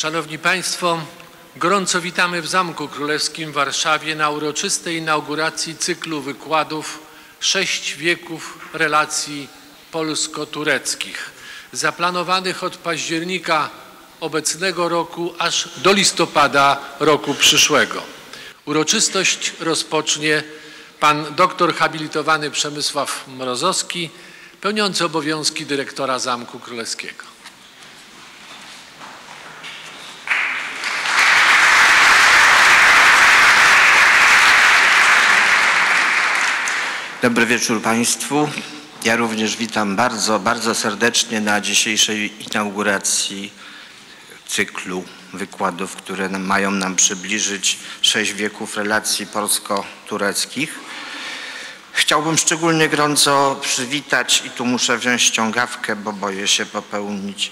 Szanowni Państwo, gorąco witamy w Zamku Królewskim w Warszawie na uroczystej inauguracji cyklu wykładów Sześć wieków relacji polsko-tureckich, zaplanowanych od października obecnego roku aż do listopada roku przyszłego. Uroczystość rozpocznie pan doktor habilitowany Przemysław Mrozowski, pełniący obowiązki dyrektora Zamku Królewskiego. Dobry wieczór Państwu. Ja również witam bardzo, bardzo serdecznie na dzisiejszej inauguracji cyklu wykładów, które mają nam przybliżyć sześć wieków relacji polsko-tureckich. Chciałbym szczególnie gorąco przywitać, i tu muszę wziąć ściągawkę, bo boję się popełnić,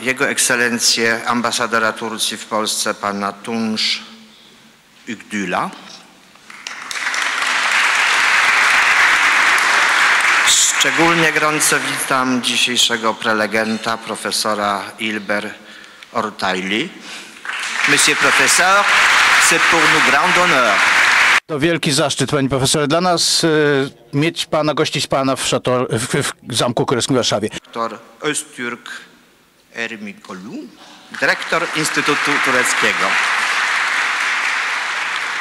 Jego Ekscelencję ambasadora Turcji w Polsce, pana Tunż Ugdula. Szczególnie gorąco witam dzisiejszego prelegenta, profesora Ilber Ortajli. Monsieur professeur, c'est pour nous grand honneur. To wielki zaszczyt, panie profesorze, dla nas y, mieć pana, gościć pana w, szator, w, w Zamku Królewskim w Warszawie. Dr Öztürk Ermigolu, dyrektor Instytutu Tureckiego.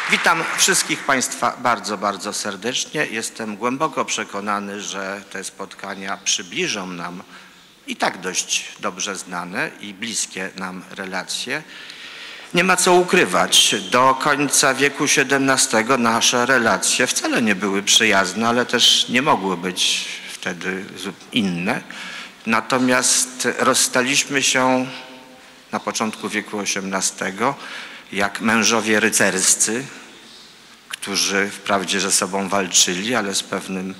Witam wszystkich Państwa bardzo, bardzo serdecznie. Jestem głęboko przekonany, że te spotkania przybliżą nam i tak dość dobrze znane i bliskie nam relacje. Nie ma co ukrywać, do końca wieku XVII nasze relacje wcale nie były przyjazne, ale też nie mogły być wtedy inne. Natomiast rozstaliśmy się na początku wieku XVIII jak mężowie rycerscy, którzy wprawdzie ze sobą walczyli, ale z pewnym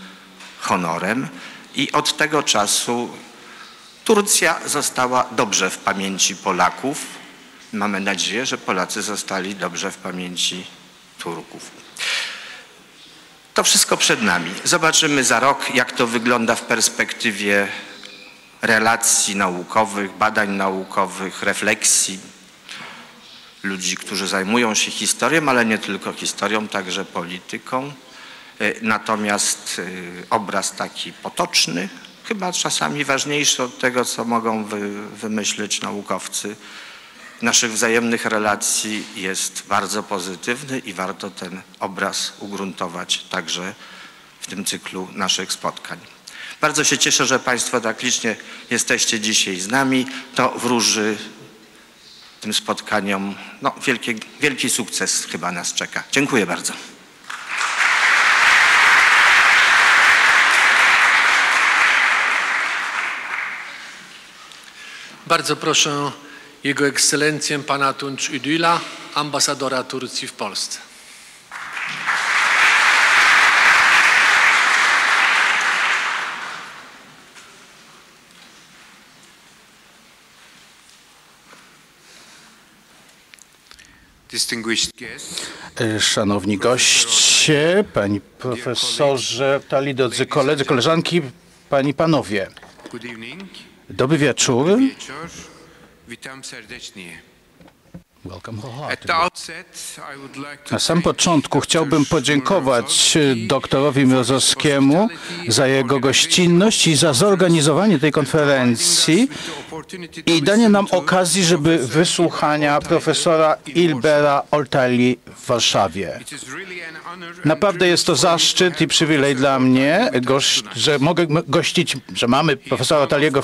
honorem. I od tego czasu Turcja została dobrze w pamięci Polaków. Mamy nadzieję, że Polacy zostali dobrze w pamięci Turków. To wszystko przed nami. Zobaczymy za rok, jak to wygląda w perspektywie relacji naukowych, badań naukowych, refleksji ludzi, którzy zajmują się historią, ale nie tylko historią, także polityką. Natomiast obraz taki potoczny, chyba czasami ważniejszy od tego, co mogą wy, wymyśleć naukowcy, naszych wzajemnych relacji jest bardzo pozytywny i warto ten obraz ugruntować także w tym cyklu naszych spotkań. Bardzo się cieszę, że Państwo tak licznie jesteście dzisiaj z nami. To wróży tym spotkaniom no, wielki, wielki sukces chyba nas czeka. Dziękuję bardzo. Bardzo proszę Jego Ekscelencję pana Tunç Üdüla, ambasadora Turcji w Polsce. Szanowni goście, pani profesorze, tali drodzy koledzy, koleżanki, pani panowie. Dobry. Wieczór. Witam serdecznie. Na sam początku chciałbym podziękować Mrozowski doktorowi Mrozowskiemu za jego gościnność i za zorganizowanie tej konferencji i danie nam okazji, żeby wysłuchania profesora Ilbera Oltali w Warszawie. Naprawdę jest to zaszczyt i przywilej dla mnie, że mogę gościć, że mamy profesora Taliego.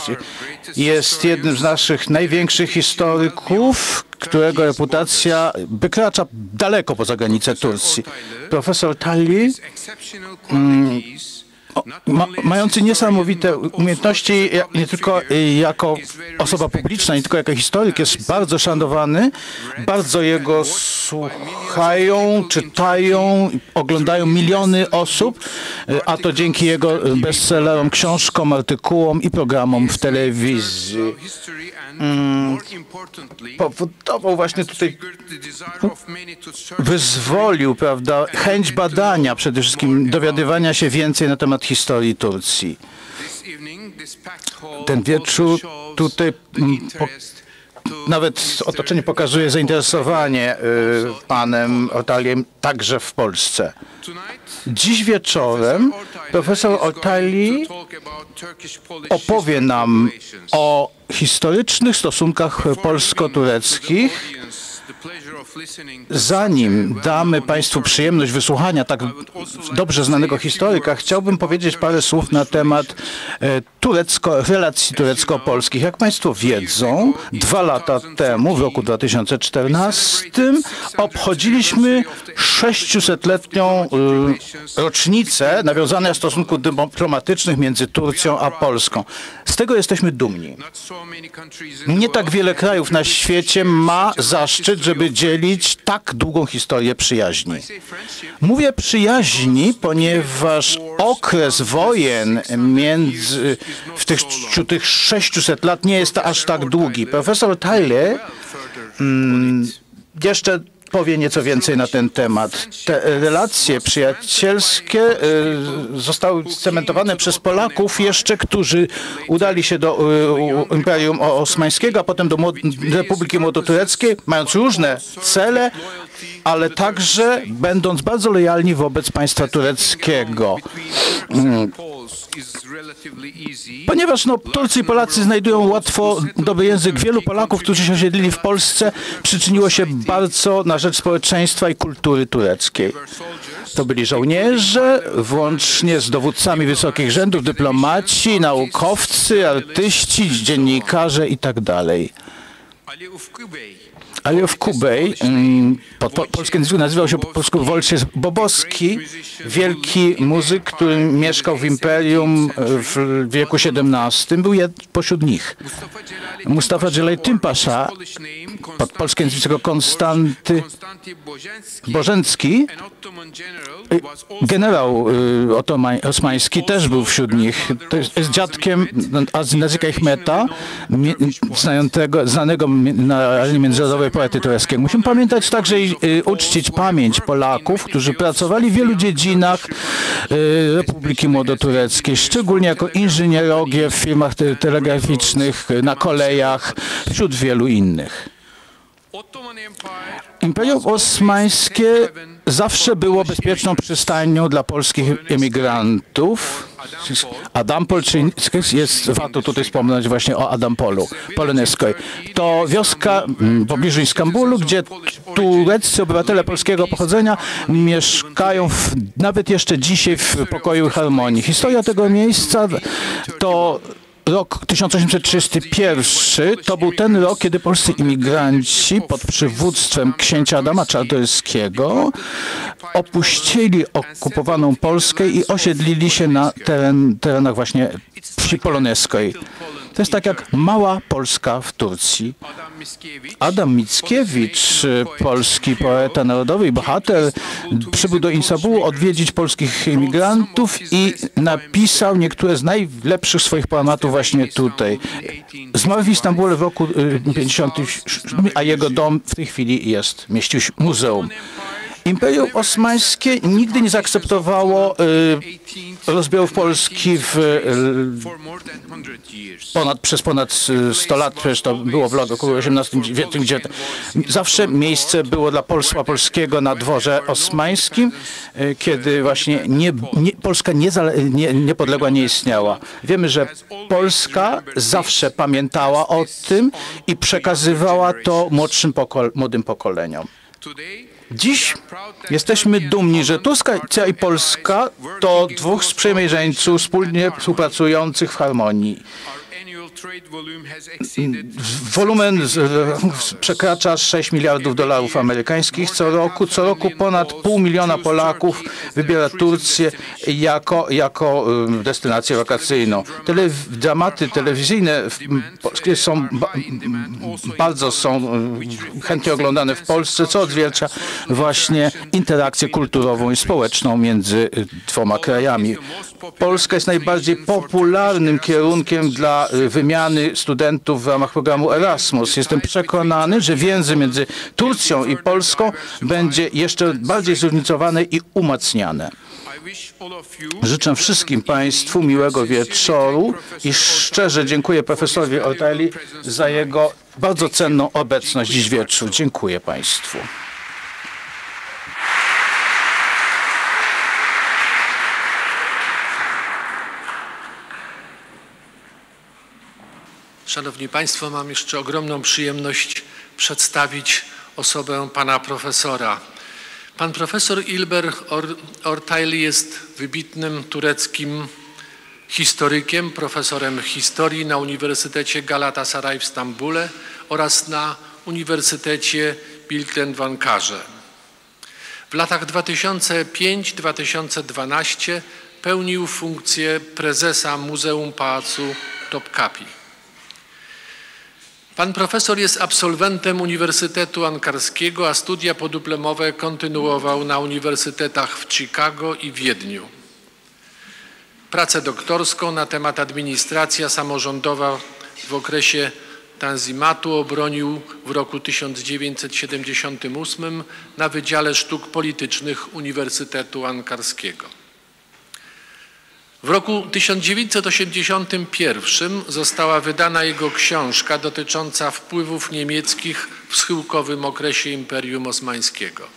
Jest jednym z naszych największych historyków, którego reputacja wykracza daleko poza granice Turcji. Profesor Tali, ma, mający niesamowite umiejętności nie tylko jako osoba publiczna, nie tylko jako historyk, jest bardzo szanowany, bardzo jego słuchają, czytają, oglądają miliony osób, a to dzięki jego bestsellerom, książkom, artykułom i programom w telewizji. Powodował właśnie tutaj wyzwolił, prawda, chęć badania, przede wszystkim dowiadywania się więcej na temat historii Turcji. Ten wieczór tutaj mm, po, nawet otoczenie pokazuje zainteresowanie y, panem Otaliem także w Polsce. Dziś wieczorem profesor Otali opowie nam o historycznych stosunkach polsko-tureckich. Zanim damy Państwu przyjemność wysłuchania tak dobrze znanego historyka, chciałbym powiedzieć parę słów na temat e, turecko, relacji turecko-polskich. Jak Państwo wiedzą, dwa lata temu, w roku 2014, obchodziliśmy 600-letnią e, rocznicę nawiązania stosunków dyplomatycznych między Turcją a Polską. Z tego jesteśmy dumni. Nie tak wiele krajów na świecie ma zaszczyt, żeby dzielić tak długą historię przyjaźni. Mówię przyjaźni, ponieważ okres wojen między w tych, tych 600 lat nie jest aż tak długi. Profesor Tyler mm, jeszcze powie nieco więcej na ten temat. Te relacje przyjacielskie y, zostały cementowane przez Polaków jeszcze, którzy udali się do y, Imperium Osmańskiego, a potem do Republiki Młodotureckiej, mając różne cele, ale także będąc bardzo lojalni wobec państwa tureckiego. Ponieważ no, Turcy i Polacy znajdują łatwo dobry język, wielu Polaków, którzy się osiedlili w Polsce, przyczyniło się bardzo na rzecz społeczeństwa i kultury tureckiej. To byli żołnierze, włącznie z dowódcami wysokich rzędów, dyplomaci, naukowcy, artyści, dziennikarze itd. Aliów Kubej, mm, po, po, polskie nazwisko nazywał się po polsku Wojciech Boboski, wielki muzyk, który mieszkał w imperium w wieku XVII, był jed, pośród nich. Mustafa Dżelejtyn Pasza, pod polskie nazwisko Konstanty Bożencki, generał y, osmański też był wśród nich. To jest, jest dziadkiem Nazika Ihmeta, znanego, znanego na arenie międzynarodowej poety tureckiego. Musimy pamiętać także i y, uczcić pamięć Polaków, którzy pracowali w wielu dziedzinach y, Republiki Młodotureckiej, szczególnie jako inżynierowie w firmach te telegraficznych, na kolejach, wśród wielu innych. Imperium Osmańskie zawsze było bezpieczną przystanią dla polskich emigrantów. Adampol, jest, warto tutaj wspomnieć właśnie o Adampolu poloneskoj. To wioska w pobliżu Iskambulu, gdzie tureccy obywatele polskiego pochodzenia mieszkają w, nawet jeszcze dzisiaj w pokoju harmonii. Historia tego miejsca to Rok 1831 to był ten rok, kiedy polscy imigranci pod przywództwem księcia Adama Czartoryskiego opuścili okupowaną Polskę i osiedlili się na teren, terenach właśnie wsi poloneskiej. To jest tak jak mała Polska w Turcji. Adam Mickiewicz, polski poeta narodowy i bohater, przybył do Insabułu odwiedzić polskich imigrantów i napisał niektóre z najlepszych swoich poematów właśnie tutaj. Zmarł w Istambule w roku 50, a jego dom w tej chwili jest, mieści się muzeum. Imperium Osmańskie nigdy nie zaakceptowało y, rozbiorów Polski w, y, ponad, przez ponad 100 lat, przecież to było w około XVIII wieku, gdzie zawsze miejsce było dla polstwa polskiego na dworze osmańskim, y, kiedy właśnie nie, nie, Polska nie, niepodległa nie istniała. Wiemy, że Polska zawsze pamiętała o tym i przekazywała to młodszym pokol młodym pokoleniom. Dziś jesteśmy dumni, że Turcja i Polska to dwóch sprzymierzeńców wspólnie współpracujących w harmonii. Wolumen przekracza 6 miliardów dolarów amerykańskich co roku. Co roku ponad pół miliona Polaków wybiera Turcję jako, jako destynację wakacyjną. Tele, dramaty telewizyjne są bardzo są chętnie oglądane w Polsce, co odzwierciedla właśnie interakcję kulturową i społeczną między dwoma krajami. Polska jest najbardziej popularnym kierunkiem dla wymiany wymiany studentów w ramach programu Erasmus. Jestem przekonany, że więzy między Turcją i Polską będzie jeszcze bardziej zróżnicowane i umacniane. Życzę wszystkim Państwu miłego wieczoru i szczerze dziękuję profesorowi Orteli za jego bardzo cenną obecność dziś wieczór. Dziękuję Państwu. Szanowni Państwo, mam jeszcze ogromną przyjemność przedstawić osobę pana profesora. Pan profesor Ilber Or Ortayli jest wybitnym tureckim historykiem, profesorem historii na Uniwersytecie Galatasaray w Stambule oraz na Uniwersytecie Bilkent w Ankarze. W latach 2005-2012 pełnił funkcję prezesa Muzeum Pałacu Topkapi. Pan profesor jest absolwentem Uniwersytetu Ankarskiego, a studia podyplomowe kontynuował na uniwersytetach w Chicago i Wiedniu. Pracę doktorską na temat administracja samorządowa w okresie Tanzimatu obronił w roku 1978 na Wydziale Sztuk Politycznych Uniwersytetu Ankarskiego. W roku 1981 została wydana jego książka dotycząca wpływów niemieckich w schyłkowym okresie Imperium Osmańskiego.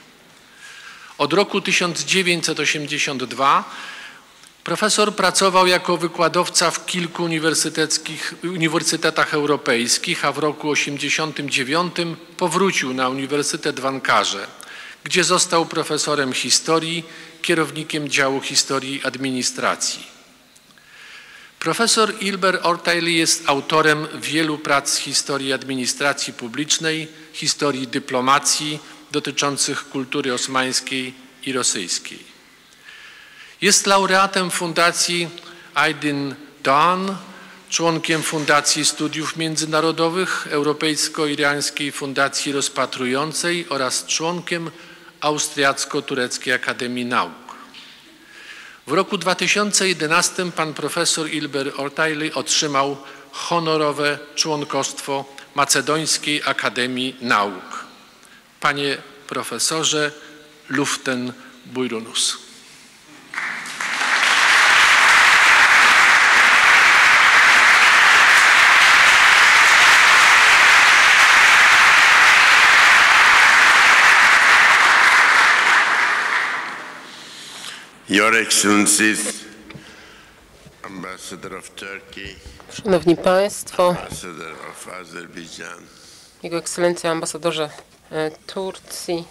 Od roku 1982 profesor pracował jako wykładowca w kilku uniwersyteckich, uniwersytetach europejskich, a w roku 1989 powrócił na Uniwersytet w Ankarze, gdzie został profesorem historii, kierownikiem działu historii administracji. Profesor Ilber Ortayli jest autorem wielu prac z historii administracji publicznej, historii dyplomacji dotyczących kultury osmańskiej i rosyjskiej. Jest laureatem Fundacji Aydin Dawn, członkiem Fundacji Studiów Międzynarodowych, Europejsko-Irańskiej Fundacji Rozpatrującej oraz członkiem Austriacko-Tureckiej Akademii Nauk. W roku 2011 pan profesor Ilber Ortayli otrzymał honorowe członkostwo Macedońskiej Akademii Nauk. Panie profesorze Luften Bujrunus. Your Excellencies, Ambassador of Turkey, Szanowni Państwo, Ambassador of Azerbaijan, Jego Ekscelencja ambasadorze e, Turcji,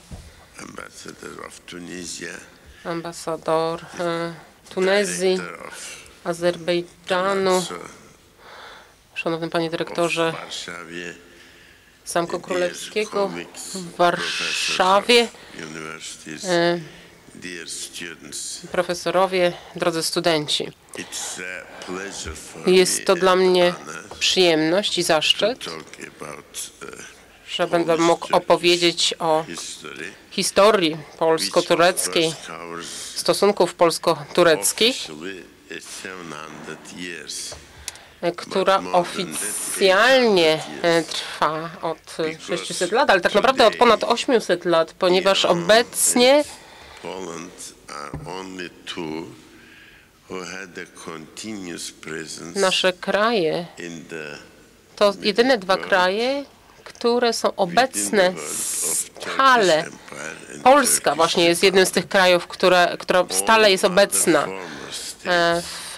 Ambassador of Tunisia, ambasador e, Tunezji, Azerbejdżanu, szanowny panie dyrektorze Zamku Królewskiego w Warszawie, profesorowie, drodzy studenci. Jest to dla mnie przyjemność i zaszczyt, uh, że będę mógł opowiedzieć o historii polsko-tureckiej, stosunków polsko-tureckich, officially 700 years. która oficjalnie e, trwa od 600 lat, ale tak naprawdę od ponad 800 lat, ponieważ obecnie Poland are only two who had a continuous presence nasze kraje in the to jedyne dwa kraje, które są obecne stale. Polska właśnie jest jednym z tych krajów, które, która stale jest obecna e, w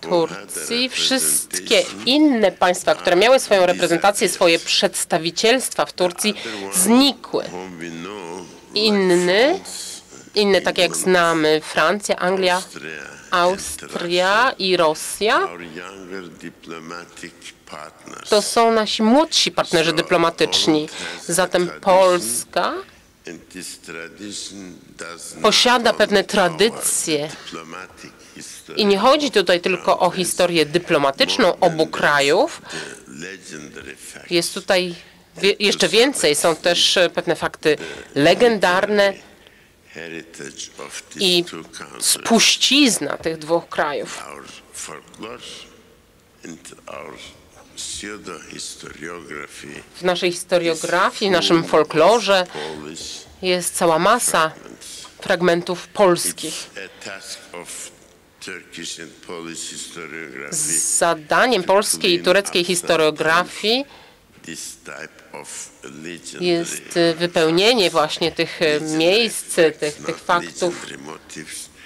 Turcji. Wszystkie inne państwa, które miały swoją reprezentację, swoje przedstawicielstwa w Turcji, znikły. Inny, inne takie jak znamy, Francja, Anglia, Austria, i Rosja, to są nasi młodsi partnerzy dyplomatyczni. Zatem Polska posiada pewne tradycje. I nie chodzi tutaj tylko o historię dyplomatyczną obu krajów. Jest tutaj jeszcze więcej. Są też e, pewne fakty legendarne i spuścizna tych dwóch krajów. W naszej historiografii, w naszym folklorze jest cała masa fragmentów polskich. Zadaniem polskiej i tureckiej historiografii jest y, wypełnienie właśnie tych y, miejsc, tych, tych faktów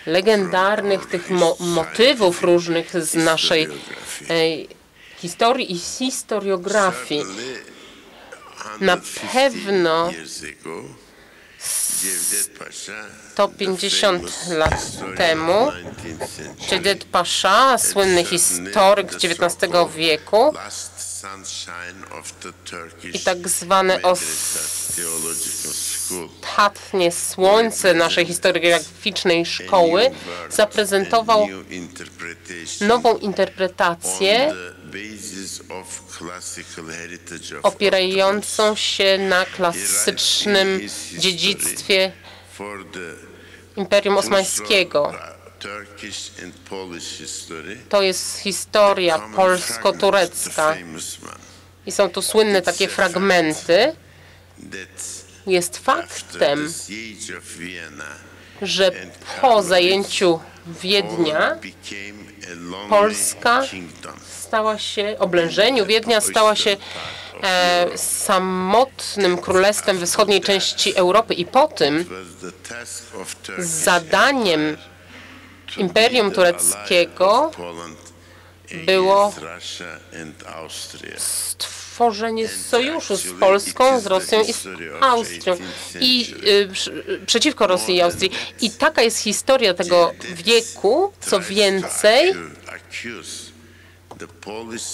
legendarnych, tych mo motywów różnych z naszej e, historii i historiografii. Na 150 pewno years ago, Cevdet Pasha, to the 50 famous lat historian temu of 19th century, Cevdet Pasha, słynny historyk XIX wieku i tak zwane ostatnie słońce naszej historiograficznej szkoły zaprezentował nową interpretację opierającą się na klasycznym dziedzictwie Imperium Osmańskiego. To jest historia polsko-turecka. i są tu słynne takie fragmenty. Jest faktem, że po zajęciu Wiednia Polska stała się, oblężeniu Wiednia stała się e, samotnym królestwem we wschodniej części Europy i po tym zadaniem Imperium Tureckiego było stworzenie sojuszu z Polską, z Rosją i z Austrią. I y, przeciwko Rosji i Austrii. I taka jest historia tego wieku. Co więcej,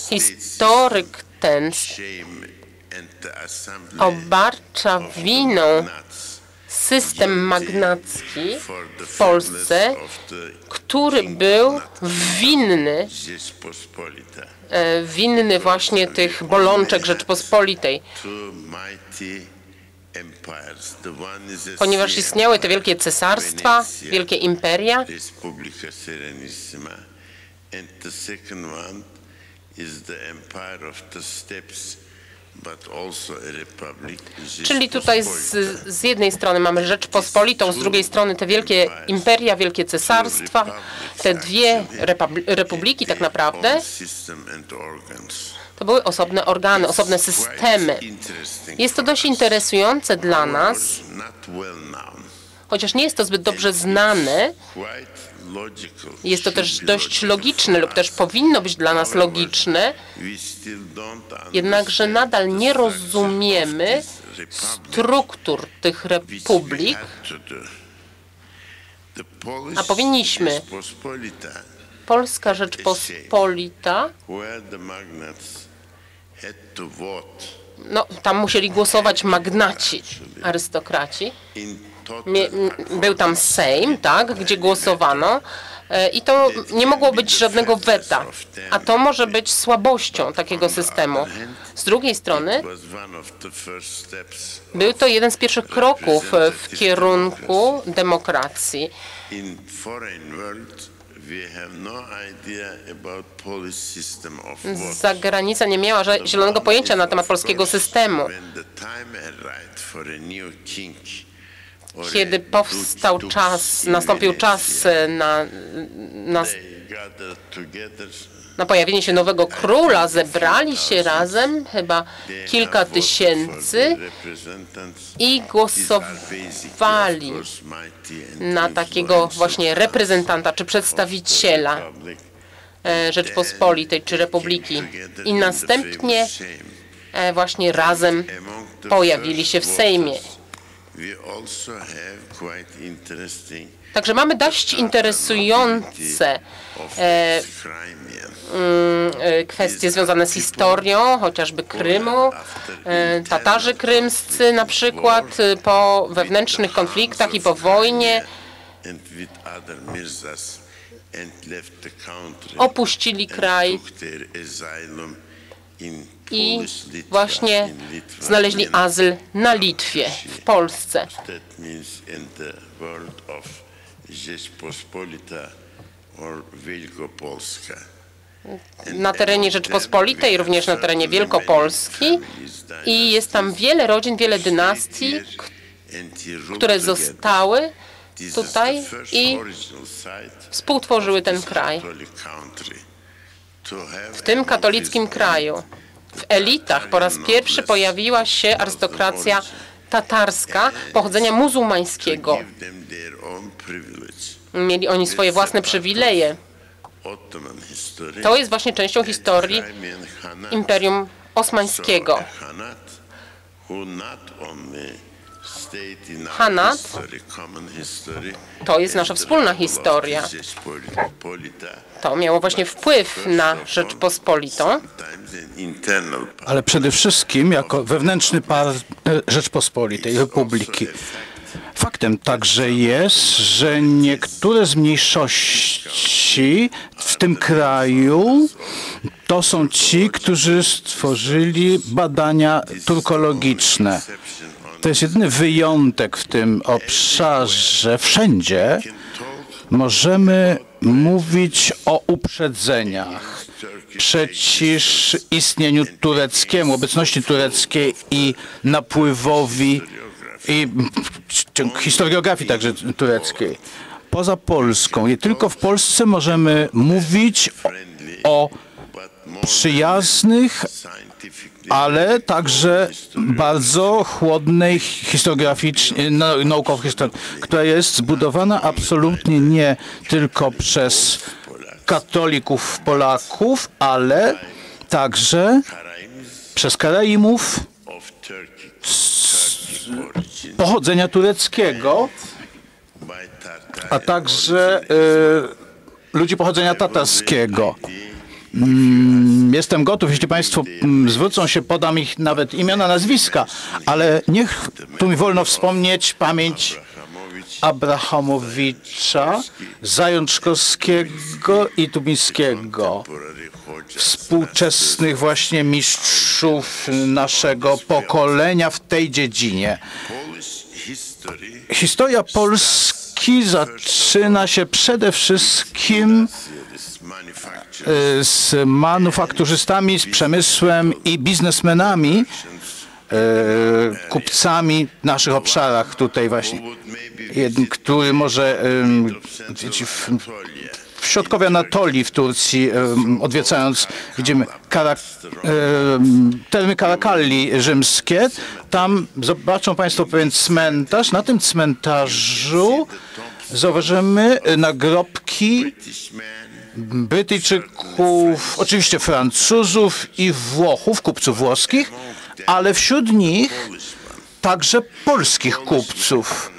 historyk ten obarcza winą system magnacki w Polsce, który był winny, e, winny właśnie tych bolączek Rzeczpospolitej. Ponieważ istniały te wielkie cesarstwa, wielkie imperia. And the second one is the empire of the steppes, Czyli tutaj z, z jednej strony mamy Rzeczpospolitą, z drugiej strony te wielkie imperia, wielkie cesarstwa, te dwie republi- republiki tak naprawdę, to były osobne organy, osobne systemy. Jest to dość interesujące dla nas, chociaż nie jest to zbyt dobrze znane. Jest to też dość logiczne lub też powinno być dla nas logiczne, jednakże nadal nie rozumiemy struktur tych republik, A powinniśmy. Polska Rzeczpospolita, no tam musieli głosować magnaci, arystokraci. M- Był tam Sejm, tak, gdzie głosowano e, i to nie mogło być żadnego weta, a to może być słabością takiego systemu. Z drugiej strony był to jeden z pierwszych kroków w kierunku demokracji. no. Zagranica nie miała zielonego pojęcia na temat polskiego systemu. Kiedy powstał czas, nastąpił czas e, na, na, na pojawienie się nowego króla, zebrali się razem, chyba kilka tysięcy i głosowali na takiego właśnie reprezentanta czy przedstawiciela e, Rzeczpospolitej czy Republiki. I następnie e, właśnie razem pojawili się w Sejmie. Także mamy dość interesujące e, e, kwestie związane z historią, chociażby Krymu. E, Tatarzy krymscy na przykład po wewnętrznych konfliktach i po wojnie opuścili kraj i właśnie znaleźli azyl na Litwie, w Polsce. Na terenie Rzeczpospolitej, również na terenie Wielkopolski. i jest tam wiele rodzin, wiele dynastii, które zostały tutaj i współtworzyły ten kraj. W tym katolickim kraju. W elitach po raz pierwszy pojawiła się arystokracja tatarska pochodzenia muzułmańskiego. Mieli oni swoje własne przywileje. To jest właśnie częścią historii. Imperium Osmańskiego. Hanat to jest nasza wspólna historia. To miało właśnie wpływ na Rzeczpospolitą, ale przede wszystkim jako wewnętrzny par Rzeczpospolitej Republiki. Faktem także jest, że niektóre z mniejszości w tym kraju to są ci, którzy stworzyli badania turkologiczne. To jest jedyny wyjątek w tym obszarze. Wszędzie możemy mówić o uprzedzeniach przeciw istnieniu tureckiemu, obecności tureckiej i napływowi i historiografii także tureckiej. Poza Polską i tylko w Polsce możemy mówić o, o przyjaznych, ale także bardzo chłodnej historiograficznie, nau- naukowo historii, która jest zbudowana absolutnie nie tylko przez katolików Polaków, ale także przez Karaimów pochodzenia tureckiego, a także y, ludzi pochodzenia tatarskiego. Mm, Jestem gotów, jeśli Państwo mm, zwrócą się, podam ich nawet imiona, nazwiska, ale niech tu mi wolno wspomnieć pamięć Abrahamowicz, Abrahamowicza, Zajączkowskiego i Tubińskiego, współczesnych właśnie mistrzów naszego pokolenia w tej dziedzinie. Historia Polski zaczyna się przede wszystkim z manufakturzystami, z przemysłem i biznesmenami, y, kupcami w naszych obszarach tutaj właśnie. który może w, środkowej Anatolii w Turcji, odwiedzając, widzimy kara, ym, termy Karakalli rzymskie. Tam zobaczą Państwo pewien cmentarz. Na tym cmentarzu zauważymy y, nagrobki Brytyjczyków, oczywiście Francuzów i Włochów, kupców włoskich, ale wśród nich także polskich kupców.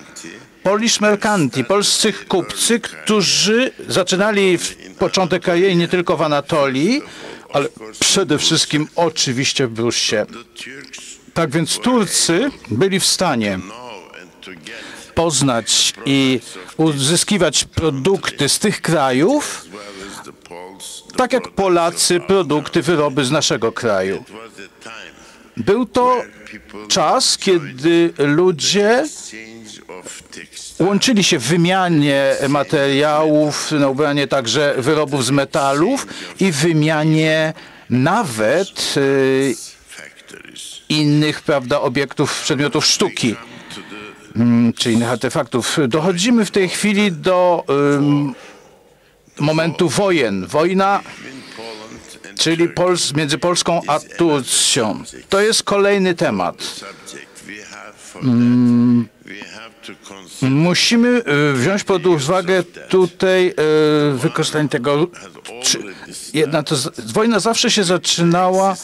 Polish Mercanti, polscy kupcy, którzy zaczynali w początek kariery nie tylko w Anatolii, ale przede wszystkim oczywiście w Brusie. Tak więc Turcy byli w stanie poznać i uzyskiwać produkty z tych krajów, tak jak Polacy produkty, wyroby z naszego kraju. Był to czas, kiedy ludzie łączyli się w wymianie materiałów, na ubranie także wyrobów z metalów i wymianie nawet y, innych prawda, obiektów, przedmiotów sztuki, mm, czy innych artefaktów. Dochodzimy w tej chwili do momentu wojen. Wojna czyli Pols między Polską a Turcją. To jest kolejny temat. Mm. Musimy y, wziąć pod uwagę tutaj y, wykorzystanie tego. Czy, jedna to wojna zawsze się zaczynała,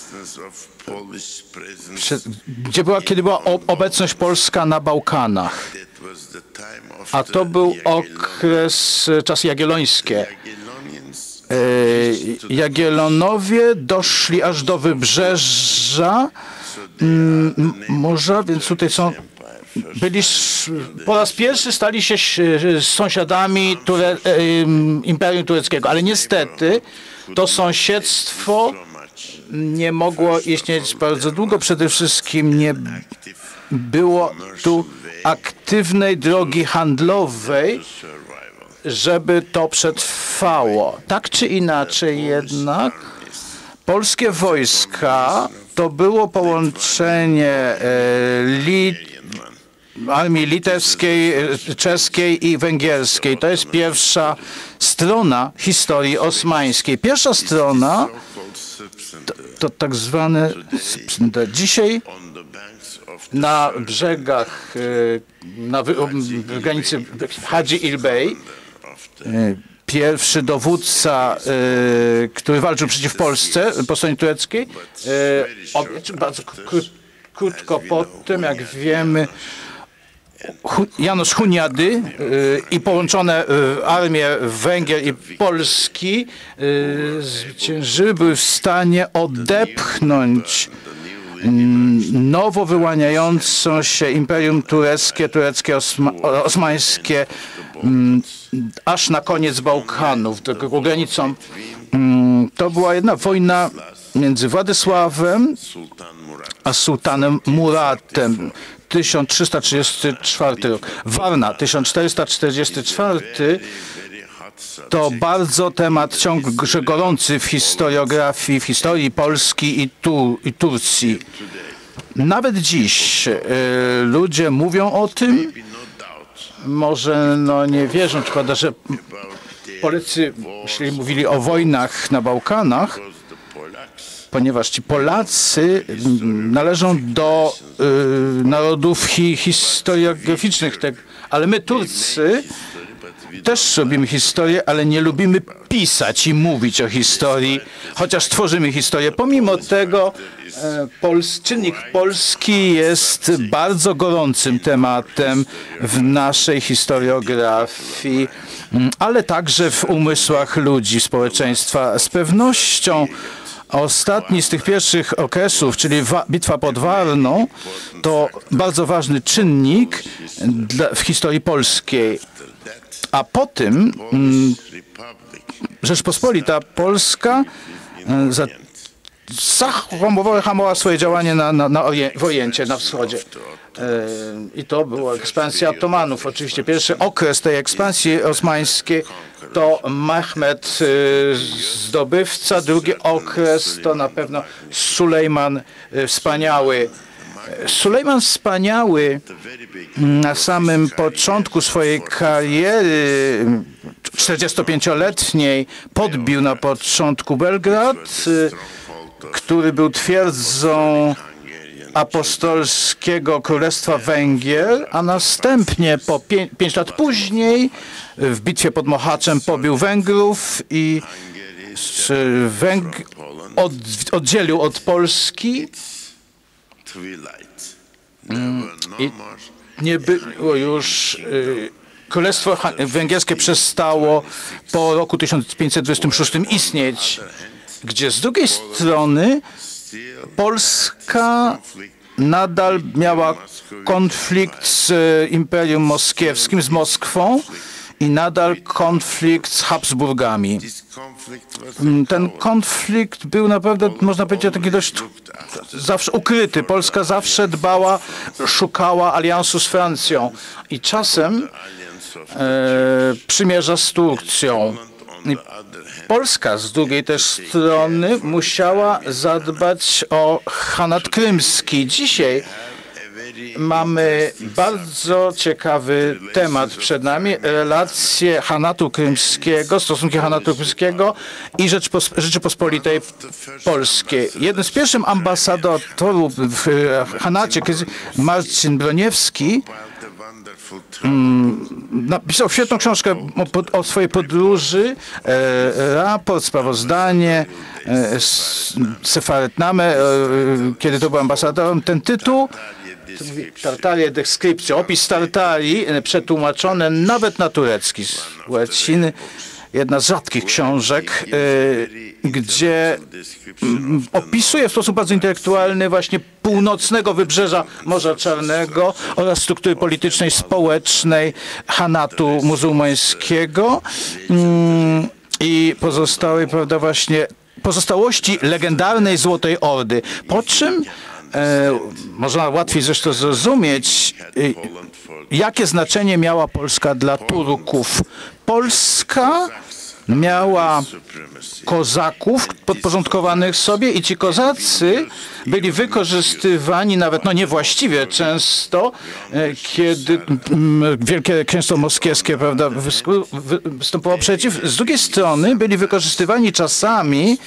gdzie była, kiedy była obecność polska na Bałkanach. A to był okres, y, czasy jagiellońskie. Y, Jagiellonowie doszli aż do wybrzeża morza, więc tutaj są byli po raz pierwszy stali się ś- sąsiadami ture, Imperium Tureckiego, ale niestety to sąsiedztwo nie mogło istnieć bardzo długo. Przede wszystkim nie było tu aktywnej drogi handlowej, żeby to przetrwało. Tak czy inaczej jednak polskie wojska to było połączenie e, armii litewskiej, e, czeskiej i węgierskiej. To jest pierwsza strona historii osmańskiej. Pierwsza strona to, to tak zwane. Dzisiaj on the banks of the na brzegach, e, na w granicy Hadzi the e, pierwszy dowódca, e, który walczył przeciw Polsce po stronie tureckiej, ob- bardzo kró- krótko po tym, jak wiemy, Janusz Huniady i połączone armie Węgier i Polski zwyciężyły, były w stanie odepchnąć nowo wyłaniającą się Imperium Tureckie, tureckie osma, osmańskie mm, aż na koniec Bałkanów, tylko granicą. Mm, To była jedna wojna między Władysławem a sułtanem Muratem. 1334 rok. Warna 1444 Very hot subject. To bardzo temat ciągle gorący w historiografii, w historii Polski i, tu, i Turcji. Nawet dziś e, ludzie mówią o tym, może no, nie wierzą, przykłada, że Polacy jeśli mówili o wojnach na Bałkanach, ponieważ ci Polacy należą do y, narodów hi, historiograficznych, tak, ale my Turcy też robimy historię, ale nie lubimy pisać i mówić o historii, chociaż tworzymy historię. Pomimo tego e, Pols, czynnik polski jest bardzo gorącym tematem w naszej historiografii, mm, ale także w umysłach ludzi, społeczeństwa. Z pewnością Ostatni z tych pierwszych okresów, czyli wa- bitwa pod Warną, to bardzo ważny czynnik w historii polskiej. A po tym mm, Rzeczpospolita Polska e, za, zahamowała hamowała swoje działanie na, na, na na wschodzie. E, I to była ekspansja Otomanów. Oczywiście pierwszy okres tej ekspansji osmańskiej to Mehmed e, zdobywca, drugi okres to na pewno Sulejman e, Wspaniały. Sulejman Wspaniały na samym początku swojej kariery 45-letniej podbił na początku Belgrad, który był twierdzą apostolskiego Królestwa Węgier, a następnie po pię- pięć lat później w bitwie pod Mohaczem pobił Węgrów i Węg od, oddzielił od Polski. I- more Nie było już y, Królestwo Węgierskie przestało po roku 1526 istnieć, gdzie z drugiej strony Polska nadal miała konflikt z Imperium Moskiewskim, z Moskwą i nadal konflikt z Habsburgami. Mm, Ten konflikt był naprawdę, można powiedzieć, taki dość zawsze ukryty. Polska zawsze dbała, szukała aliansu z Francją i czasem e, przymierza z Turcją. I Polska z drugiej też strony musiała zadbać o Hanat Krymski. Dzisiaj mamy bardzo ciekawy temat przed nami. Relacje Hanatu Krymskiego, stosunki Hanatu Krymskiego i Rzeczypospolitej Polskiej. Jeden z pierwszych ambasadorów w Hanacie, Marcin Broniewski, wonderful napisał świetną książkę o, swojej podróży, e, raport, sprawozdanie, e, Sefaretname, e, kiedy to był ambasadorem. Ten tytuł, Tartarie Descriptio, opis Tartarii, e, przetłumaczone nawet na turecki z łaciny. Jedna z rzadkich książek, e, gdzie mm, opisuje w sposób bardzo intelektualny właśnie północnego wybrzeża Morza Czarnego oraz struktury politycznej, społecznej Hanatu muzułmańskiego mm, i pozostałej, prawda, właśnie pozostałości legendarnej Złotej Ordy. Po czym można łatwiej zresztą zrozumieć, e, jakie znaczenie miała Polska dla Turków. Polska miała kozaków podporządkowanych sobie i ci kozacy byli wykorzystywani nawet, no niewłaściwie często, e, kiedy mm, Wielkie Księstwo Moskiewskie prawda, występowało przeciw. Z drugiej strony byli wykorzystywani czasami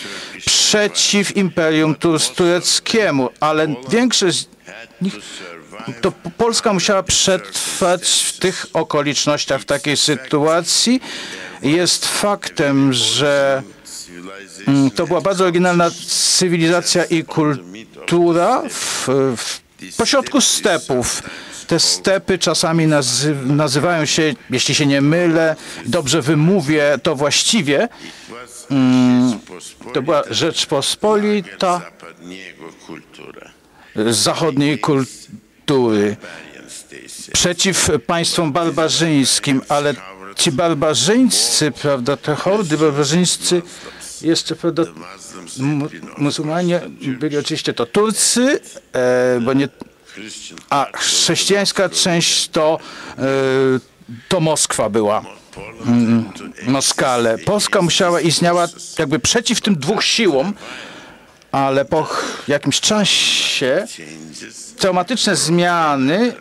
przeciw Imperium Tur- Tureckiemu, ale większość to Polska musiała przetrwać w tych okolicznościach, w takiej sytuacji. Jest faktem, że mm, to była bardzo oryginalna cywilizacja i kultura w, w pośrodku stepów. Te stepy czasami nazy nazywają się, jeśli się nie mylę, dobrze wymówię to właściwie, Mm, to była Rzeczpospolita zachodniej kultury. przeciw państwom barbarzyńskim, ale ci barbarzyńcy, prawda, te hordy barbarzyńscy, jeszcze, prawda, mu- muzułmanie byli oczywiście to Turcy, e, bo nie, a chrześcijańska część to, e, to Moskwa była. Mm, Moskale. Polska musiała istniała jakby przeciw tym dwóch siłom, ale po jakimś czasie traumatyczne zmiany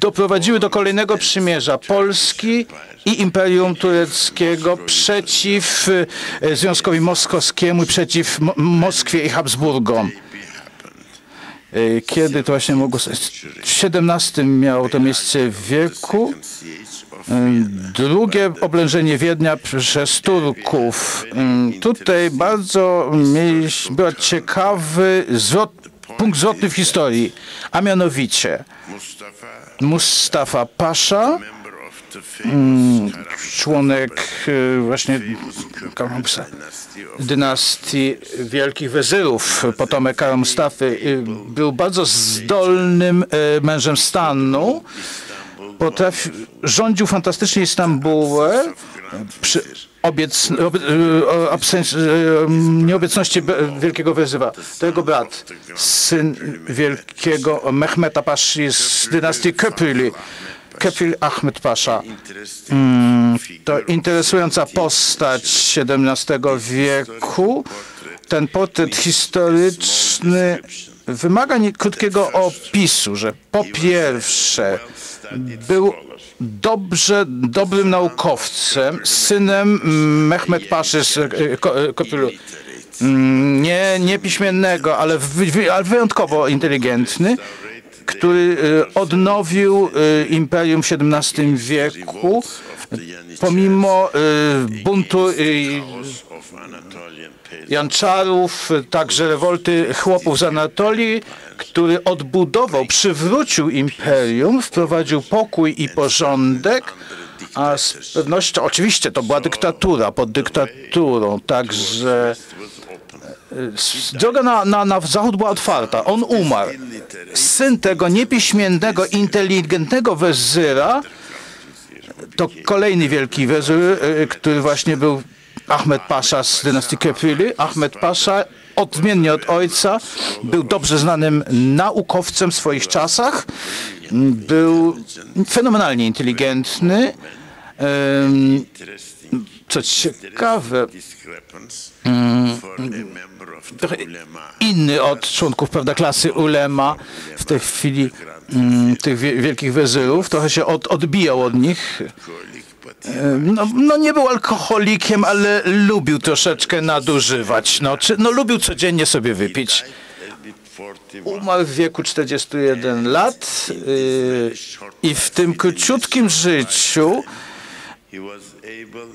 doprowadziły do kolejnego przymierza Polski i Imperium Tureckiego przeciw e, Związkowi Moskowskiemu i przeciw Mo- Moskwie i Habsburgom. E, Kiedy to właśnie mogło... W XVII miało to miejsce w wieku. E, Drugie oblężenie Wiednia przez Turków. Tutaj bardzo był ciekawy zwrot, punkt zwrotny w historii, a mianowicie Mustafa, Pasza, famous członek e, właśnie dynastii Wielkich Wezyrów, potomek Kara Mustafy, e, był bardzo zdolnym e, mężem stanu. Potrafi, rządził fantastycznie Istambułem przy obiec, ob, e, absens, e, nieobecności be- Wielkiego Wezyra. To jego brat, syn Wielkiego Mehmeta Paszy z dynastii Köpüli. Kefil Ahmed Pasza. interesting To interesująca postać XVII wieku. Ten portret historyczny wymaga krótkiego opisu, że po pierwsze był dobrze, dobrym naukowcem, synem Mehmet Paszy z e, Ko- e, Kopylu. Mm, Nie, nie piśmiennego, ale, ale wyjątkowo inteligentny, który e, odnowił e, imperium w XVII wieku, pomimo e, buntu e, of Anatolian peasants. Janczarów, także rewolty chłopów z Anatolii, który odbudował, przywrócił imperium, wprowadził pokój i porządek, a z pewnością, oczywiście to była dyktatura, pod dyktaturą, także e, droga na, na, na zachód była otwarta. On umarł. Syn tego niepiśmiennego, inteligentnego wezyra, to kolejny wielki wezyr, e, który właśnie był Ahmed Pasza z dynastii Kefili. Ahmed Pasza, odmiennie od ojca, był dobrze znanym naukowcem w swoich czasach. Był fenomenalnie inteligentny. Co ciekawe, Mm. trochę inny od członków prawda, klasy ulema w tej chwili mm, tych wie- wielkich wezyrów, trochę się od, odbijał od nich. No, no nie był alkoholikiem, ale lubił troszeczkę nadużywać. No, czy, no lubił codziennie sobie wypić. at 41. Umarł w wieku 41 lat yy, i w tym króciutkim życiu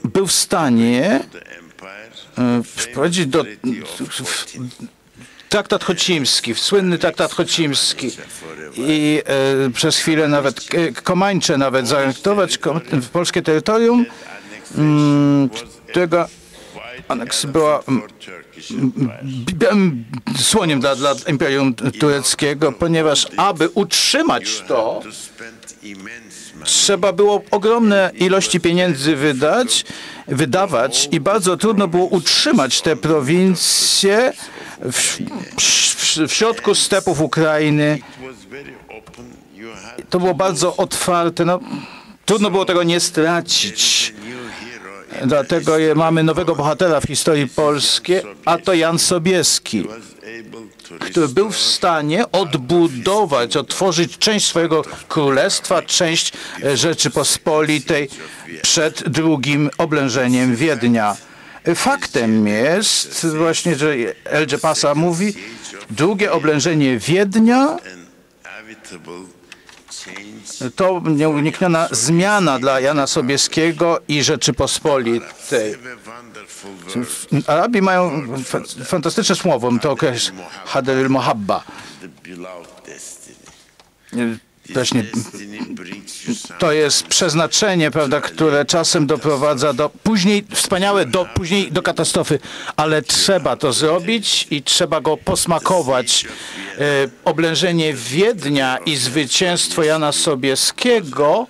był w stanie yy, wprowadzić do traktat chocimski, słynny traktat chocimski. I e, przez chwilę nawet e, Komańcze nawet zaanektować w polskie terytorium, mm, którego aneks była mm, białym słoniem dla, dla Imperium Tureckiego, ponieważ aby utrzymać to, Trzeba było ogromne ilości pieniędzy wydać, wydawać i bardzo trudno było utrzymać te prowincje w, w, w środku stepów Ukrainy. To było bardzo otwarte. No, trudno było tego nie stracić. Dlatego mamy nowego bohatera w historii polskiej, a to Jan Sobieski, który był w stanie odbudować, otworzyć część swojego królestwa, część e, Rzeczypospolitej przed drugim oblężeniem Wiednia. Faktem jest właśnie, że Elże Pasa mówi, drugie oblężenie Wiednia to nieunikniona zmiana dla Jana Sobieskiego i Rzeczypospolitej. Arabi mają fa- fantastyczne słowo, to the beloved destiny Właśnie to jest przeznaczenie, prawda, które czasem doprowadza do później wspaniałe, do później do katastrofy, ale trzeba to zrobić i trzeba go posmakować. E, oblężenie Wiednia i zwycięstwo Jana Sobieskiego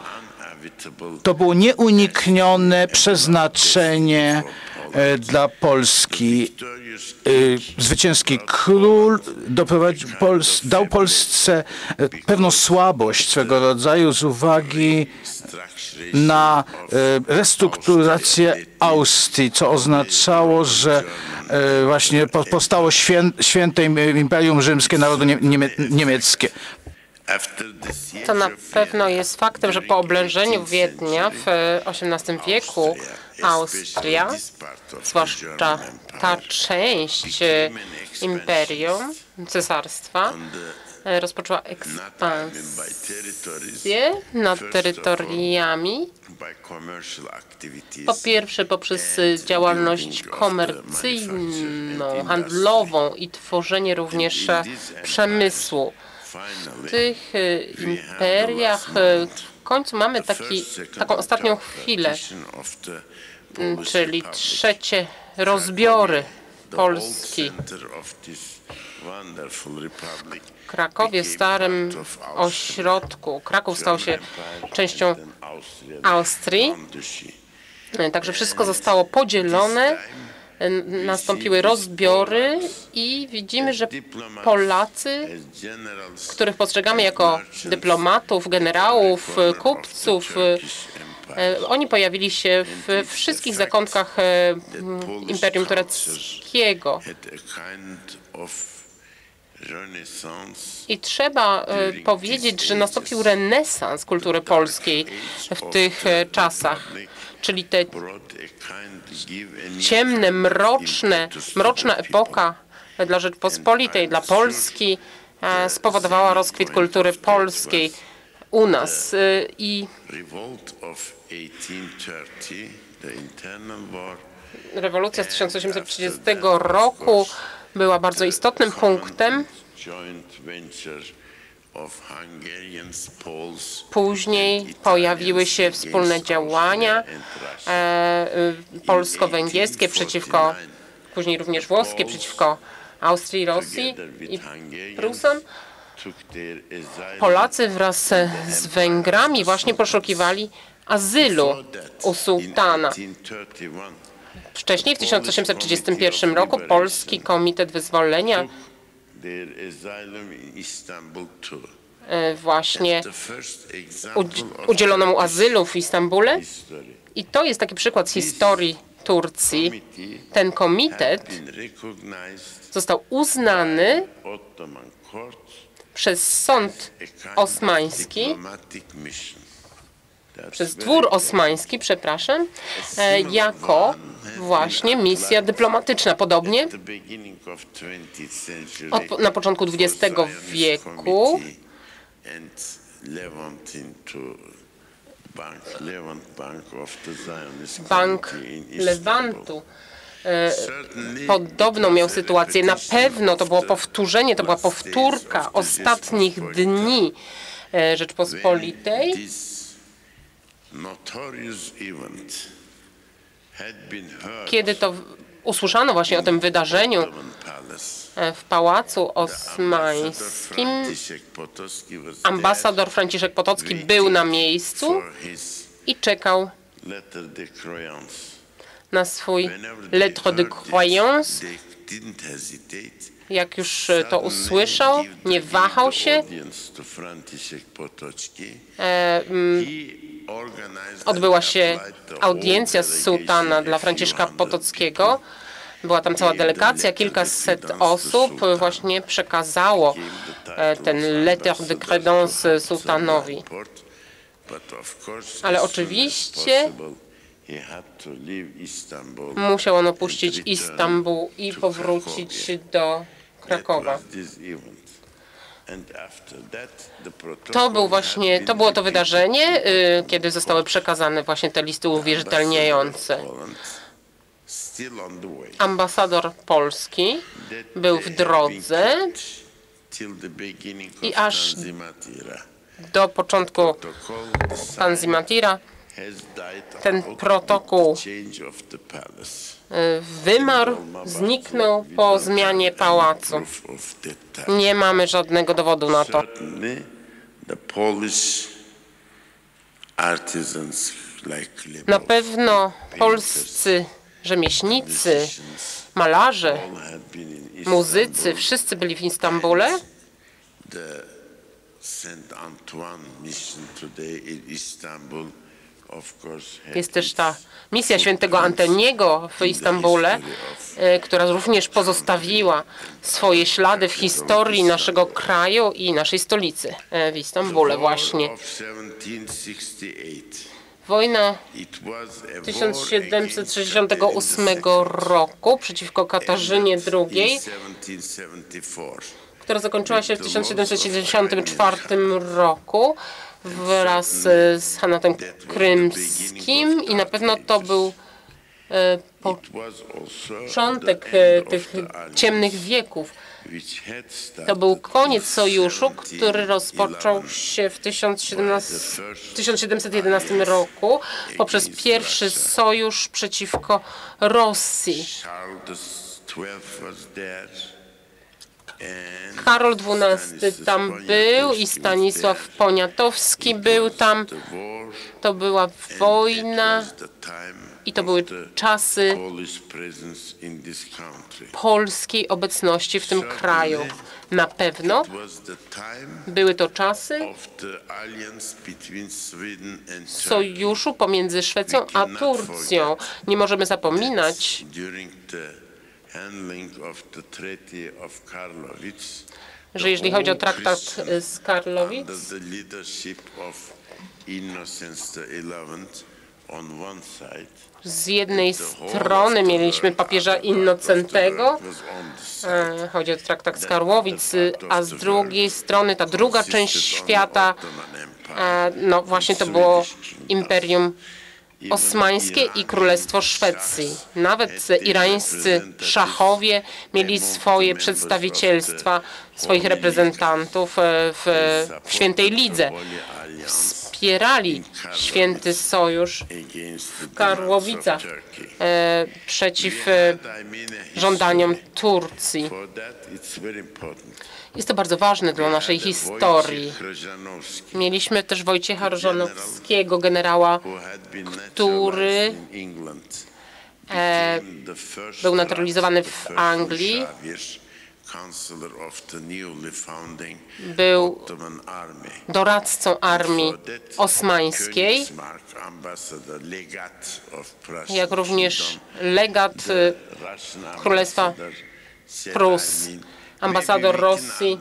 to było nieuniknione przeznaczenie dla Polski. Y, Zwycięski król dał Polsce e, pewną słabość swego rodzaju z uwagi na e, restrukturację Austrii, co oznaczało, że e, właśnie po- powstało świę, święte Imperium Rzymskie Narodu nie, niemie, niemieckie. To na pewno jest faktem, że po oblężeniu Wiednia w XVIII wieku Austria, zwłaszcza ta część e, imperium, cesarstwa, e, rozpoczęła ekspansję nad terytoriami. Po pierwsze poprzez e, działalność komercyjną, handlową i tworzenie również e, przemysłu. Tych e, imperiach e, w końcu mamy taki, taką ostatnią chwilę, partition of the m, Polish czyli trzecie rozbiory Polski. W Krakowie, starym ośrodku. Kraków stał się częścią Austrii. Także wszystko zostało podzielone, nastąpiły rozbiory i widzimy, że Polacy, których postrzegamy jako dyplomatów, generałów, kupców, e, oni pojawili się w wszystkich zakątkach e, Imperium Tureckiego. had a kind of renaissance I trzeba e, powiedzieć, że nastąpił renesans kultury polskiej w tych e, czasach, czyli te ciemne, mroczne, mroczna epoka dla Rzeczpospolitej, dla Polski e, spowodowała rozkwit kultury polskiej u nas. E, I revolt of 1830 the internal war rewolucja z 1830 roku była bardzo istotnym punktem. Później pojawiły się wspólne działania e, y, polsko-węgierskie przeciwko, później również włoskie przeciwko Austrii, Rosji i Prusom. Polacy wraz z Węgrami właśnie poszukiwali azylu u sułtana. In 1831 Wcześniej, w 1831 roku, Polski Komitet Wyzwolenia e, właśnie udzielono mu azylu w Istambule. I to jest taki przykład z historii Turcji. Ten komitet został uznany przez sąd osmański, przez very dwór osmański, przepraszam, e, jako właśnie misja dyplomatyczna. Podobnie At the beginning of 20th century, od, na początku XX wieku Bank. Lewantu e, podobną miał sytuację. Na pewno to było powtórzenie, to była powtórka ostatnich dni e, Rzeczpospolitej. Kiedy to usłyszano właśnie o tym wydarzeniu e, w Pałacu Osmańskim, ambasador Franciszek Potocki był na miejscu i czekał na swój lettre de croyance. Jak już e, to usłyszał, nie wahał się. Odbyła się audiencja sułtana dla Franciszka 300 Potockiego. Była tam cała delegacja, kilkaset osób właśnie przekazało e, ten letter de credence sułtanowi. Ale oczywiście Musiał on opuścić Istanbul i powrócić do Krakowa. To był właśnie, to było to wydarzenie, y, kiedy zostały przekazane właśnie te listy uwierzytelniające. Ambasador Polski był w drodze i aż do początku Tanzimatira. ten protokół wymarł, zniknął po zmianie pałacu. Nie mamy żadnego dowodu na to. Na pewno polscy rzemieślnicy, malarze, muzycy, wszyscy byli w Istambule. Saint Antoine mission today in Istanbul, Jest też ta misja świętego Antoniego w Istambule, e, która również pozostawiła swoje ślady w historii naszego kraju i naszej stolicy e, w Istambule właśnie. of 1768. Wojna It was a war 1768 against roku przeciwko Katarzynie II, in 1774. która zakończyła się w 1774 roku wraz z Hanatem Krymskim i na pewno to był e, początek e, tych ciemnych wieków. To był koniec sojuszu, który 1711. rozpoczął się w 1017 1711 roku poprzez pierwszy sojusz przeciwko Rosji. Charles XII was there. And Karol XII tam był i Stanisław Poniatowski był tam. To była wojna i to były czasy polskiej obecności w tym kraju. Na pewno były to czasy sojuszu pomiędzy Szwecją a Turcją. Nie możemy zapominać, że jeżeli chodzi o traktat z Karlowic, z jednej strony mieliśmy papieża Innocentego, chodzi o traktat z Karłowic, a z drugiej strony ta druga część świata, e, no właśnie to było Imperium Osmańskie i Królestwo Szwecji. Nawet irańscy szachowie mieli swoje przedstawicielstwa, swoich reprezentantów e, w, w Świętej Lidze. Wspierali Święty Sojusz the Karłowicach e, przeciw e, żądaniom. Turcji. Jest to bardzo ważne dla naszej historii. Mieliśmy też Wojciecha Rożanowskiego, generała, który e, był naturalizowany w Anglii. Był doradcą armii osmańskiej, jak również legat Russian Królestwa Prus, ambasador Rosji.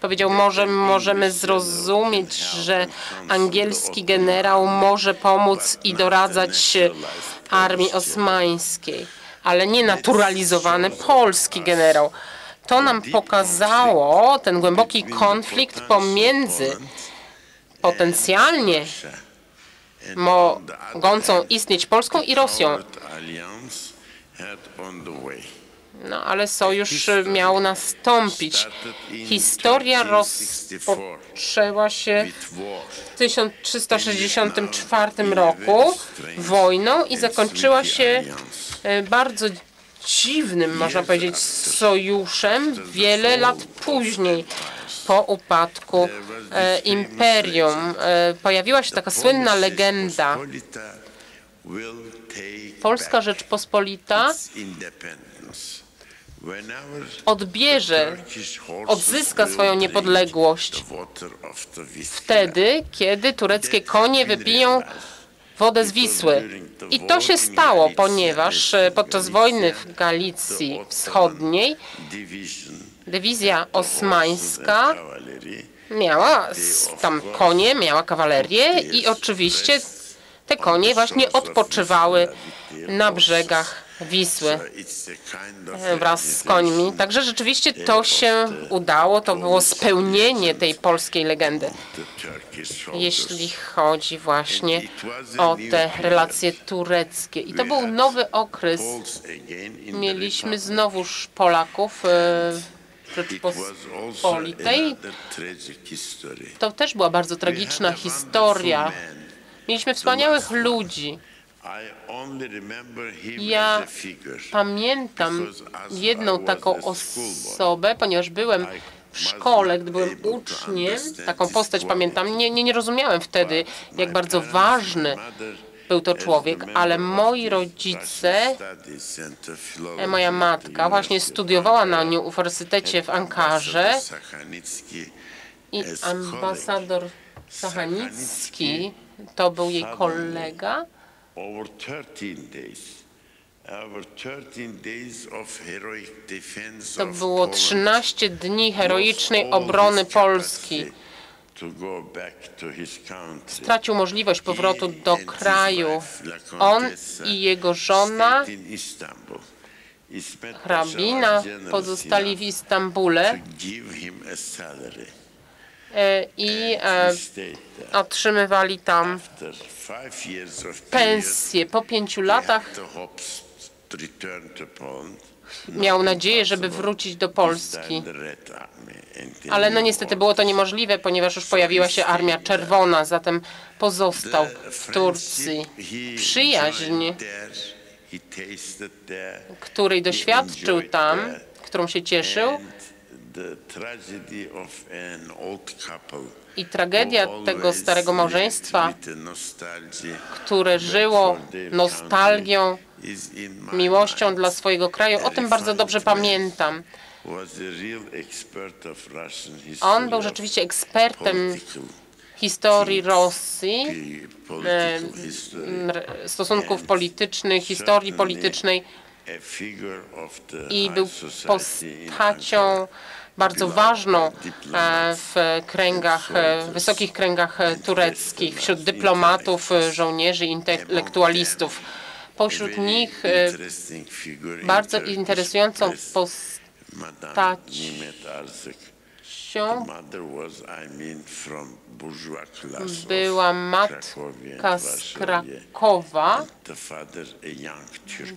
powiedział, może możemy zrozumieć, że angielski generał może pomóc i doradzać armii osmańskiej, ale nie naturalizowany polski generał. To nam pokazało ten głęboki konflikt pomiędzy potencjalnie mogącą istnieć Polską i Rosją. No ale sojusz miał nastąpić. Historia rozpoczęła się w 1364 roku wojną i zakończyła się e, bardzo dziwnym, można powiedzieć, sojuszem wiele lat później. Po upadku e, imperium e, pojawiła się taka słynna legenda. Polska Rzeczpospolita odbierze, odzyska swoją niepodległość wtedy, kiedy tureckie konie wypiją wodę z Wisły. I to się stało, ponieważ e, podczas wojny w Galicji Wschodniej dywizja osmańska miała tam konie, miała kawalerię i oczywiście te konie właśnie odpoczywały na brzegach Wisły e, wraz z końmi. Także rzeczywiście to się udało, to było spełnienie tej polskiej legendy, jeśli chodzi właśnie o te relacje tureckie. I to był nowy okres. Mieliśmy znowuż Polaków e, Rzeczypospolitej. To też była bardzo tragiczna historia. Mieliśmy wspaniałych ludzi. Ja. Pamiętam jedną taką osobę, ponieważ byłem w szkole, gdy byłem uczniem, taką postać pamiętam, nie, nie, nie rozumiałem wtedy, jak bardzo ważny był to człowiek, ale moi rodzice, e, moja matka właśnie studiowała na uniwersytecie w Ankarze i ambasador Sachanicki to był jej kolega. Over 13 days. Over 13 days of heroic defense To było Poland 13 dni heroicznej obrony Polski. Stracił możliwość powrotu do kraju. On i jego żona, hrabina, pozostali w Istambule i e, stayed there. otrzymywali tam pensję. Po pięciu latach miał nadzieję, żeby wrócić do Polski. Ale no niestety było to niemożliwe, ponieważ już pojawiła się Armia Czerwona, zatem pozostał w Turcji. Przyjaźń, której doświadczył tam, którą się cieszył i tragedia tego starego małżeństwa, które żyło nostalgią, miłością dla swojego kraju. O tym bardzo dobrze pamiętam. On był rzeczywiście ekspertem historii Rosji, stosunków politycznych, historii politycznej i był postacią. Bardzo ważną e, w kręgach, e, wysokich kręgach e, tureckich, wśród dyplomatów, żołnierzy, intelektualistów. Pośród nich bardzo interesującą postacią była matka z. Krakowa,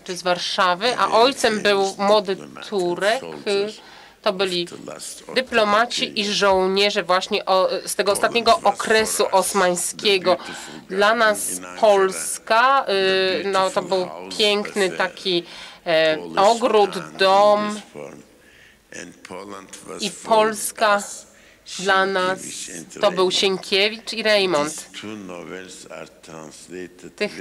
czy z Warszawy, a ojcem był młody Turek. To byli dyplomaci i żołnierze właśnie o, z tego ostatniego okresu osmańskiego. Dla nas Polska, y, no to był piękny taki e, ogród, dom i Polska dla nas to był. Sienkiewicz i Raymond. Tych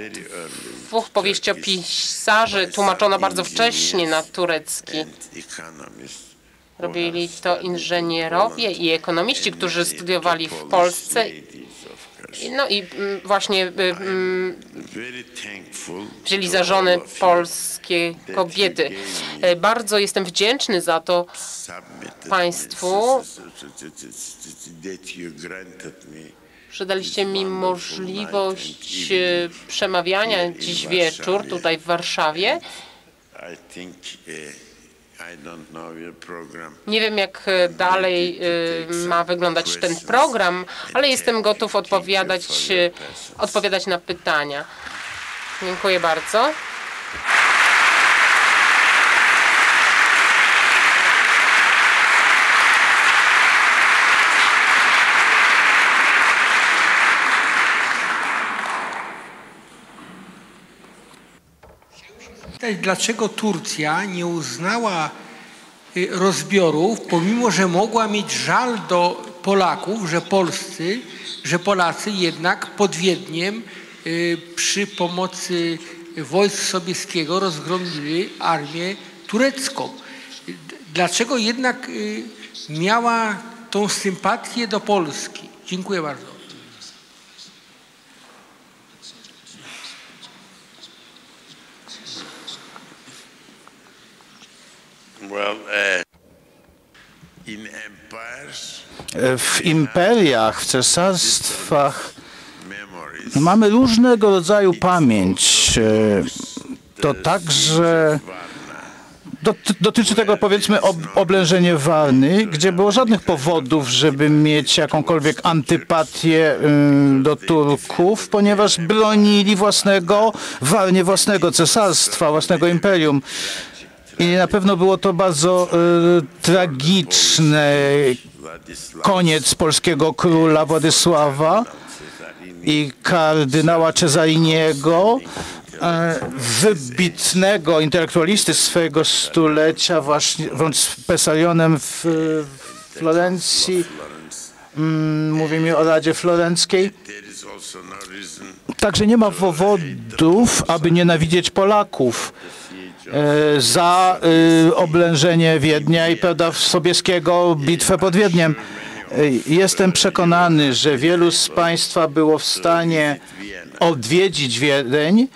dwóch powieściopisarzy tłumaczono bardzo wcześnie na turecki. Robili to inżynierowie i ekonomiści, którzy studiowali w Polsce. No i mm, właśnie y, mm, wzięli za żony polskie kobiety. E, Bardzo jestem wdzięczny za to Państwu. że daliście mi możliwość e, przemawiania dziś wieczór tutaj w Warszawie. Nie wiem, jak e, dalej e, ma wyglądać ten program, ale jestem gotów odpowiadać, e, odpowiadać na pytania. Dziękuję bardzo. Pytać, Dlaczego Turcja nie uznała y, rozbiorów, pomimo że mogła mieć żal do Polaków, że Polscy, że Polacy jednak pod Wiedniem y, przy pomocy wojsk sowieckiego rozgromili armię turecką. dlaczego jednak y, miała tą sympatię do Polski? Dziękuję bardzo. W imperiach, w cesarstwach memories mamy różnego rodzaju pamięć. E, To także dot- dotyczy tego powiedzmy ob oblężenie Warny, gdzie było żadnych powodów, żeby mieć jakąkolwiek antypatię y, do Turków, ponieważ bronili własnego, Warnie własnego cesarstwa, własnego imperium. I na pewno było to bardzo y, tragiczne Władysław koniec polskiego króla Władysława i kardynała Cezariniego, e, wybitnego intelektualisty swojego stulecia, właśnie wręcz Pesarionem w Florencji. Mm, Mówimy o Radzie Florenckiej. Także nie ma powodów, aby nienawidzieć Polaków za e, oblężenie Wiednia i prawda, Sobieskiego, bitwę pod Wiedniem. E, Jestem przekonany, że wielu z Państwa było w stanie odwiedzić Wiedeń.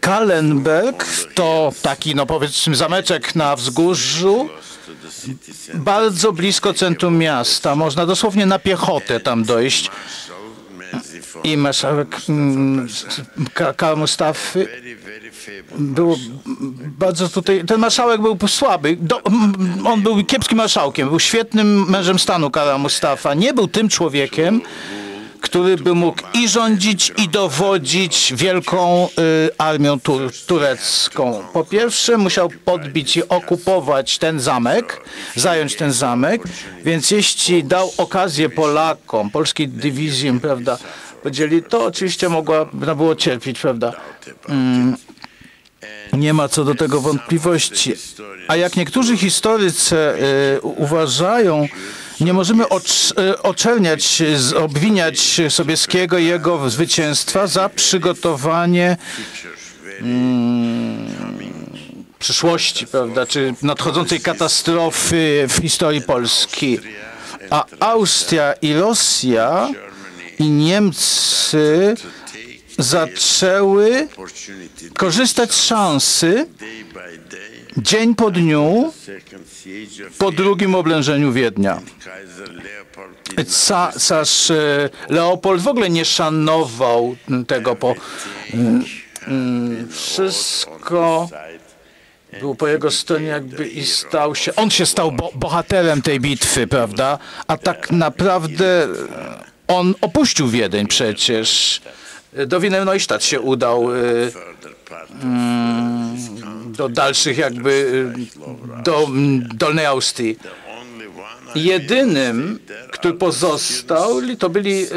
Kallenberg to taki, no powiedzmy, zameczek na wzgórzu, bardzo blisko centrum miasta. Można dosłownie na piechotę tam dojść. I marszałek mm, Ka- Karl Mustafy było bardzo tutaj, ten marszałek był słaby, Do, on był kiepskim marszałkiem, był świetnym mężem stanu Kara Mustafa, nie był tym człowiekiem, który by mógł i rządzić, i dowodzić wielką y, armią tur, turecką. Po pierwsze musiał podbić i okupować ten zamek, zająć ten zamek, więc jeśli dał okazję Polakom, polskiej dywizji, prawda, podzieli, to oczywiście mogła, było cierpieć, prawda. Mm, nie ma co do tego wątpliwości. A jak niektórzy historycy e, uważają, nie możemy e, oczerniać, obwiniać Sobieskiego i jego zwycięstwa za przygotowanie mm, przyszłości, prawda, czy nadchodzącej katastrofy w historii Polski. A Austria i Rosja i Niemcy zaczęły korzystać z szansy. Dzień po dniu po drugim oblężeniu Wiednia. Ca- e, Leopold w ogóle nie szanował tego, po mm, wszystko side było po jego stronie jakby i stał się, on się stał bo, bohaterem tej bitwy, prawda? A tak naprawdę e, on opuścił Wiedeń przecież. Do Wiener Neustadt się udał e, do dalszych jakby e, do mm, Dolnej Austrii. Jedynym, który pozostał, to byli e,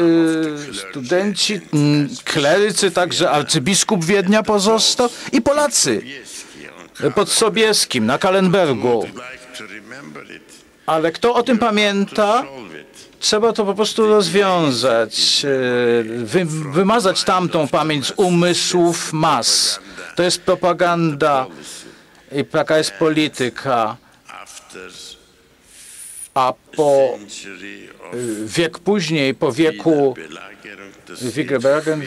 studenci, mm, klerycy, także arcybiskup Wiednia pozostał i Polacy pod Sobieskim na Kalenbergu. Ale kto o tym pamięta. Trzeba to po prostu rozwiązać, e, wy, wymazać tamtą pamięć z umysłów mas. To jest propaganda i taka jest polityka. A po of wiek później, po wieku Wigrebergen,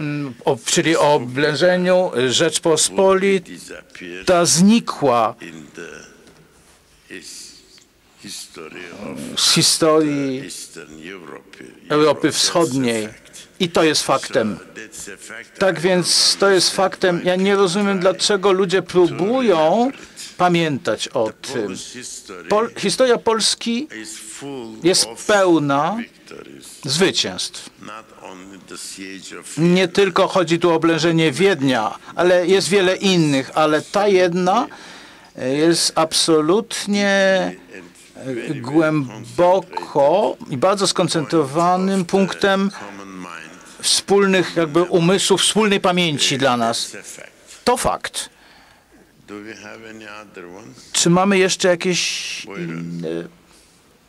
mm, czyli o oblężeniu Rzeczpospolita znikła in the his history of z historii. Europy Wschodniej. I to jest faktem. Tak więc to jest faktem. Ja nie rozumiem, dlaczego ludzie próbują pamiętać o tym. Pol historia Polski jest pełna zwycięstw. Nie tylko chodzi tu o oblężenie Wiednia, ale jest wiele innych, ale ta jedna jest absolutnie głęboko i bardzo skoncentrowanym punktem wspólnych jakby umysłów, wspólnej pamięci dla nas. To fakt. Czy mamy jeszcze jakieś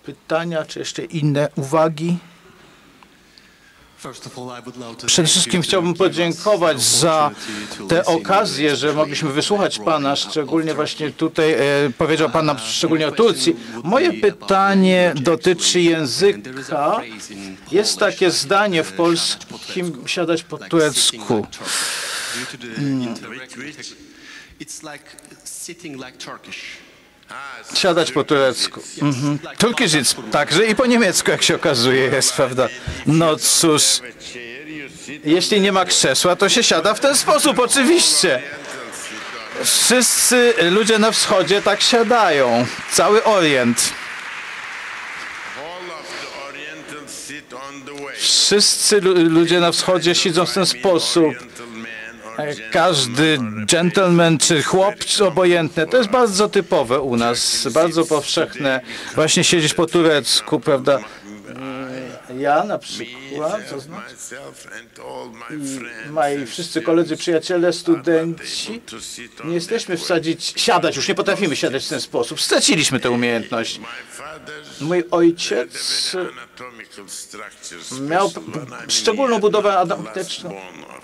pytania, czy jeszcze inne uwagi? Przede wszystkim chciałbym podziękować za tę okazję, że mogliśmy wysłuchać Pana, szczególnie właśnie tutaj e, powiedział Pan nam szczególnie o Turcji. Moje pytanie dotyczy języka. Jest takie zdanie w polskim siadać po turecku. Siadać po turecku. Mhm. Jest także i po niemiecku, jak się okazuje, jest, prawda? No cóż, jeśli nie ma krzesła, to się siada w ten sposób, oczywiście. Wszyscy ludzie na wschodzie tak siadają. Cały Orient. Wszyscy lu- ludzie na wschodzie siedzą w ten sposób. Każdy gentleman czy chłop, czy obojętne, to jest bardzo typowe u nas, bardzo powszechne. Właśnie siedzieć po turecku, prawda? Ja na przykład, to znaczy friends moi wszyscy koledzy, przyjaciele, studenci, nie jesteśmy wsadzić, siadać, już nie potrafimy siadać w ten sposób. Straciliśmy tę umiejętność. Mój ojciec. Miał szczególną budowę anatemiczną.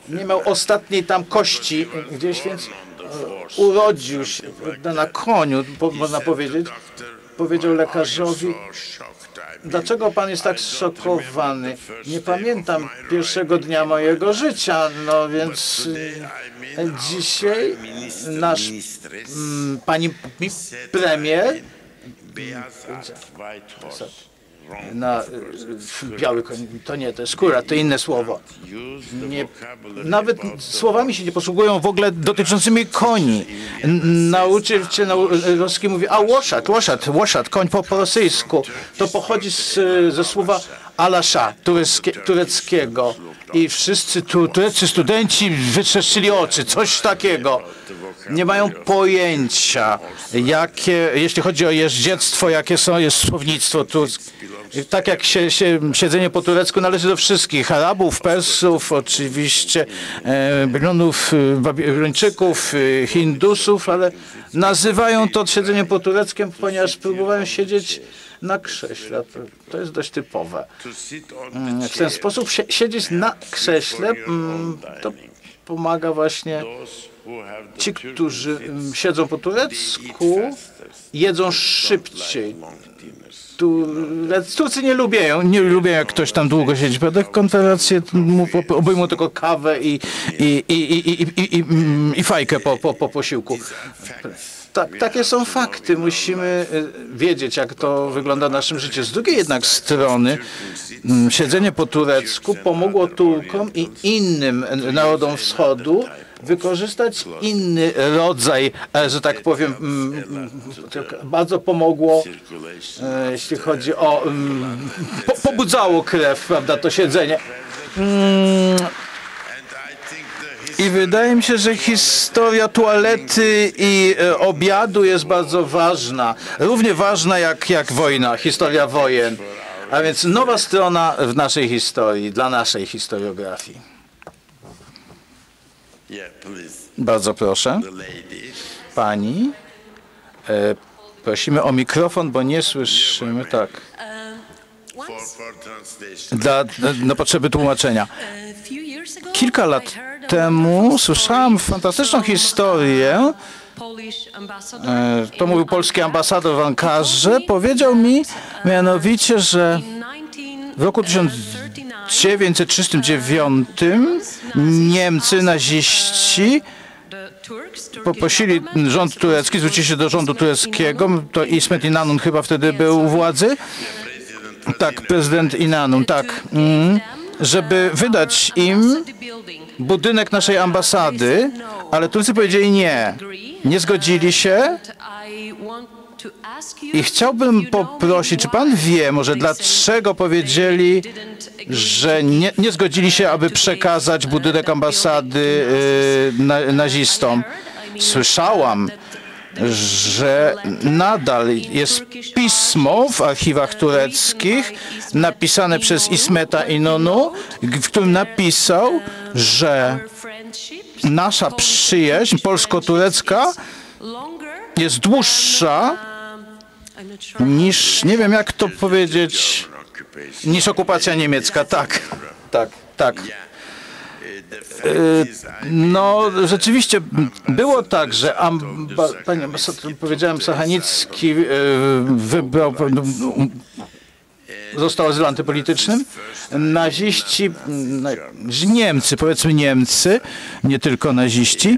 Nie miał ostatniej tam kości gdzieś, więc e, urodził się na koniu, można powiedzieć. Powiedział lekarzowi, dlaczego pan jest tak zszokowany? Nie pamiętam pierwszego dnia mojego życia, no więc e, dzisiaj nasz mm, pani mi- premier na y, biały koń, to nie, to jest skóra, to inne słowo. Nie, nawet słowami się nie posługują w ogóle dotyczącymi koni. Nauczyciel nau- ruski mówi, a łoszad, łoszad, łoszad, koń po, po rosyjsku. To pochodzi z, ze słowa alasza, tureckie, tureckiego. I wszyscy tu, tureccy studenci wytrzeszczyli oczy, coś takiego. Nie mają pojęcia, jakie, jeśli chodzi o jeździectwo, jakie są, jest słownictwo tureckie. Tak jak się, się, siedzenie po turecku należy do wszystkich, Arabów, Persów, oczywiście, e, Babylonów, e, Babilończyków, e, Hindusów, ale nazywają to siedzenie po tureckiem, ponieważ próbują siedzieć na krześle. To, to jest dość typowe. Mm, W ten sposób sie, siedzieć na krześle mm, to pomaga właśnie ci, którzy mm, siedzą po turecku, jedzą szybciej. Turcy nie lubią, nie lubią jak ktoś tam długo siedzi, prawda? Konferencje obejmą tylko kawę i, i, i, i, i, i, i, mm, fajkę po, po, po posiłku. Tak, takie są fakty. Musimy y, wiedzieć, jak to wygląda w naszym życiu. Z drugiej jednak strony mm, siedzenie po turecku pomogło Turkom i innym narodom wschodu wykorzystać inny rodzaj, e, że tak powiem, mm, mm, tak bardzo pomogło, e, jeśli chodzi o, mm, po, pobudzało krew, prawda, to siedzenie. I wydaje mi się, że historia toalety i e, obiadu jest bardzo ważna. Równie ważna jak, jak wojna, historia wojen. A więc nowa strona w naszej historii, dla naszej historiografii. Bardzo proszę. Pani, e, prosimy o mikrofon, bo nie słyszymy. Tak. Translation. Dla, na potrzeby tłumaczenia. Kilka lat temu słyszałam fantastyczną historię. E, To mówił polski ambasador w Ankarze. Powiedział mi mianowicie, że w roku 1939 Niemcy, naziści poprosili rząd turecki, zwrócili się do rządu tureckiego, to Ismet Inanun chyba wtedy był u władzy, tak, prezydent Inanun, tak, mm, żeby wydać im budynek naszej ambasady, ale Turcy powiedzieli nie, nie zgodzili się i chciałbym poprosić, czy pan wie może dlaczego powiedzieli, że nie, nie zgodzili się, aby przekazać budynek ambasady y, na, nazistom? Słyszałam, że nadal jest pismo w archiwach tureckich napisane przez Ismeta Inonu, w którym napisał, że nasza przyjaźń polsko-turecka jest dłuższa niż, nie wiem jak to powiedzieć, niż okupacja niemiecka. Tak, tak, tak. I No, rzeczywiście było tak, że amba, panie ambasador, powiedziałem, Sachanicki e, wybrał, no, został azyl antypolitycznym. Naziści, na- Niemcy, powiedzmy Niemcy, nie tylko naziści,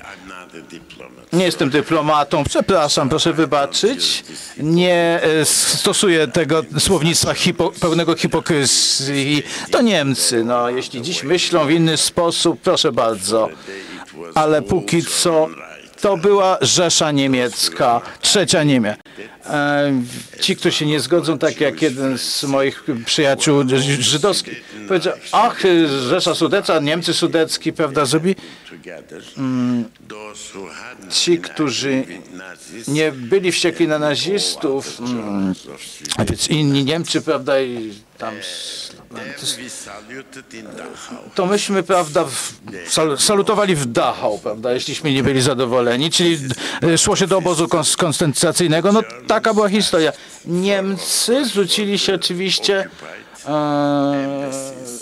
Nie jestem dyplomatą, przepraszam, proszę wybaczyć. Nie e, stosuję tego słownictwa hipo, pełnego hipokryzji. To Niemcy, no, jeśli dziś myślą w inny sposób, proszę bardzo. Ale póki co to była Rzesza Niemiecka, trzecia Niemia. E, Ci, którzy się nie zgodzą, tak jak jeden z moich przyjaciół żydowskich, powiedział, ach, Rzesza Sudecka, Niemcy Sudecki, prawda, zrobi hadn't ci, którzy nie byli wściekli na nazistów, mm, a więc inni Niemcy, prawda, i tam Dachau. to myśmy, prawda, salutowali w Dachau, prawda, jeśliśmy nie byli zadowoleni, czyli e, szło się do obozu koncentracyjnego, no taka była historia. Niemcy zwrócili się oczywiście e,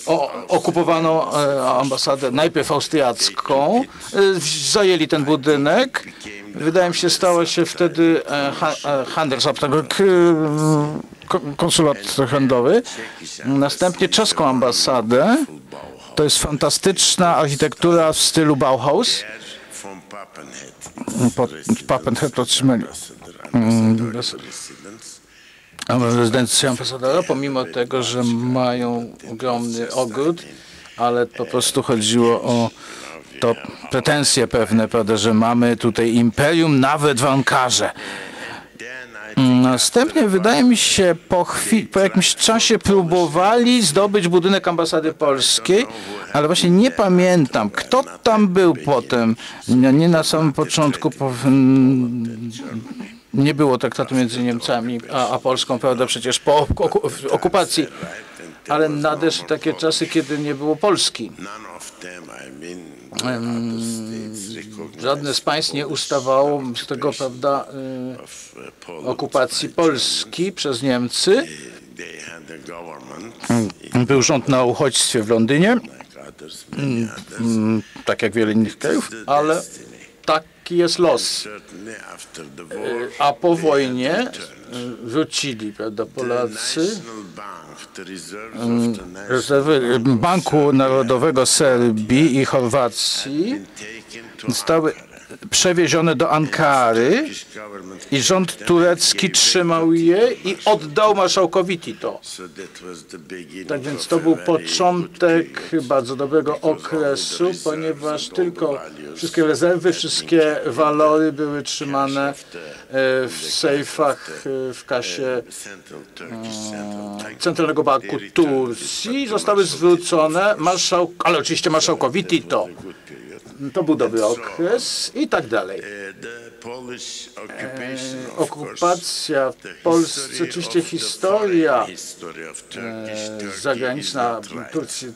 o okupowaną e, ambasadę, najpierw austriacką, zajęli ten budynek, wydaje mi się stało się wtedy ha, Handelsabteilung, konsulat handlowy, następnie czeską ambasadę, to jest fantastyczna architektura w stylu Bauhaus. Papenhead. Otrzymali residence. rezydencję ambasadora, pomimo tego, że mają ogromny ogród, ale po prostu chodziło o to pretensje pewne, prawda, że mamy tutaj imperium nawet w Ankarze. I Następnie wydaje mi się po, po jakimś czasie próbowali zdobyć budynek ambasady polskiej, ale właśnie nie pamiętam, kto tam był potem. Nie, na samym początku po, mm, nie było traktatu między Niemcami a, a Polską, prawda, przecież po oku, okupacji. Ale nadeszły takie czasy, kiedy nie było Polski. Żadne z państw nie ustawało z tego, prawda, y, okupacji Polski przez Niemcy. Government, Był rząd na uchodźstwie w Londynie, others. mm, tak jak wiele innych krajów, ale taki jest los. War, A po wojnie y, wrócili, prawda, Polacy. National Bank, the reserves of the nation Rezerwy Banku Narodowego Serbii i Chorwacji zostały przewiezione do Ankary i rząd turecki trzymał je i oddał marszałkowi Tito. Tak więc to był początek bardzo dobrego okresu, ponieważ tylko wszystkie rezerwy, wszystkie walory były trzymane e, w sejfach e, w kasie Bank. Centralnego Banku Turcji. Zostały zwrócone, ale oczywiście marszałkowi Tito. To był dobry okres i tak dalej. Course, Okupacja w Polsce, oczywiście historia e, zagraniczna. Turcji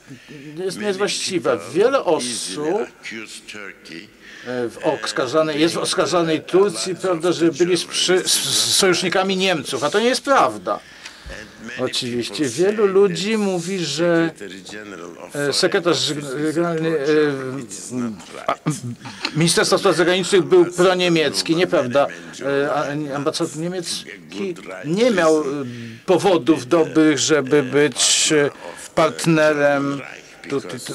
jest Many niewłaściwa. people Wiele osób e, w oskarżanej, jest w oskarżanej Turcji, prawda, że byli z, z sojusznikami Niemców, a to nie jest prawda. Oczywiście wielu ludzi mówi, że e, sekretarz generalny e, Ministerstwa Spraw Zagranicznych był proniemiecki, nieprawda? E, Ambasador niemiecki nie miał powodów dobrych, żeby być partnerem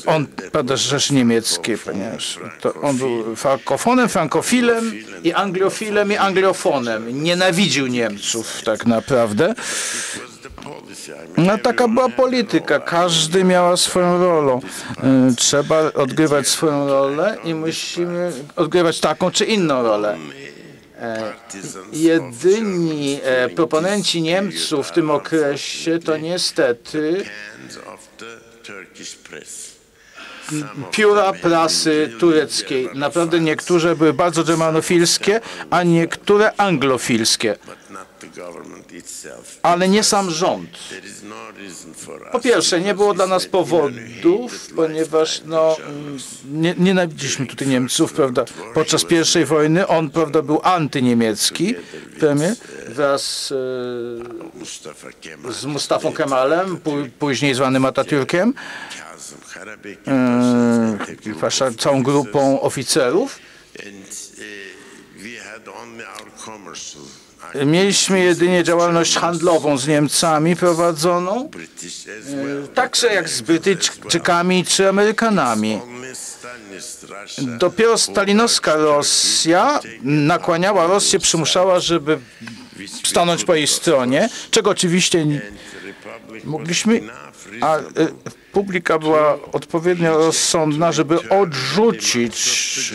on, prawda, z Rzeszy Niemieckiej, ponieważ on był frankofonem, frankofilem i angliofilem i angliofonem. Nienawidził Niemców tak naprawdę. No taka była polityka, każdy miała swoją rolę. E, Trzeba odgrywać swoją rolę i musimy odgrywać taką czy inną rolę. of Jedyni e, proponenci Niemców w tym okresie to niestety pióra prasy tureckiej. Naprawdę niektóre były bardzo germanofilskie, a niektóre anglofilskie. Ale nie sam rząd. No Po pierwsze, nie było dla nas powodów, ponieważ no, Germans. nie, nienawidziliśmy tutaj Niemców, prawda? Podczas pierwszej wojny on, prawda, był antyniemiecki premier wraz e, Mustafa Kemal, z Mustafą Kemalem, pó- później zwanym Atatürkiem, e, całą grupą oficerów. Mieliśmy jedynie działalność handlową z Niemcami prowadzoną, well. także jak z Brytyjczykami czy Amerykanami. Dopiero stalinowska Rosja nakłaniała Rosję, przymuszała, żeby stanąć po jej stronie, czego oczywiście mogliśmy, a e, publika była odpowiednio rozsądna, żeby odrzucić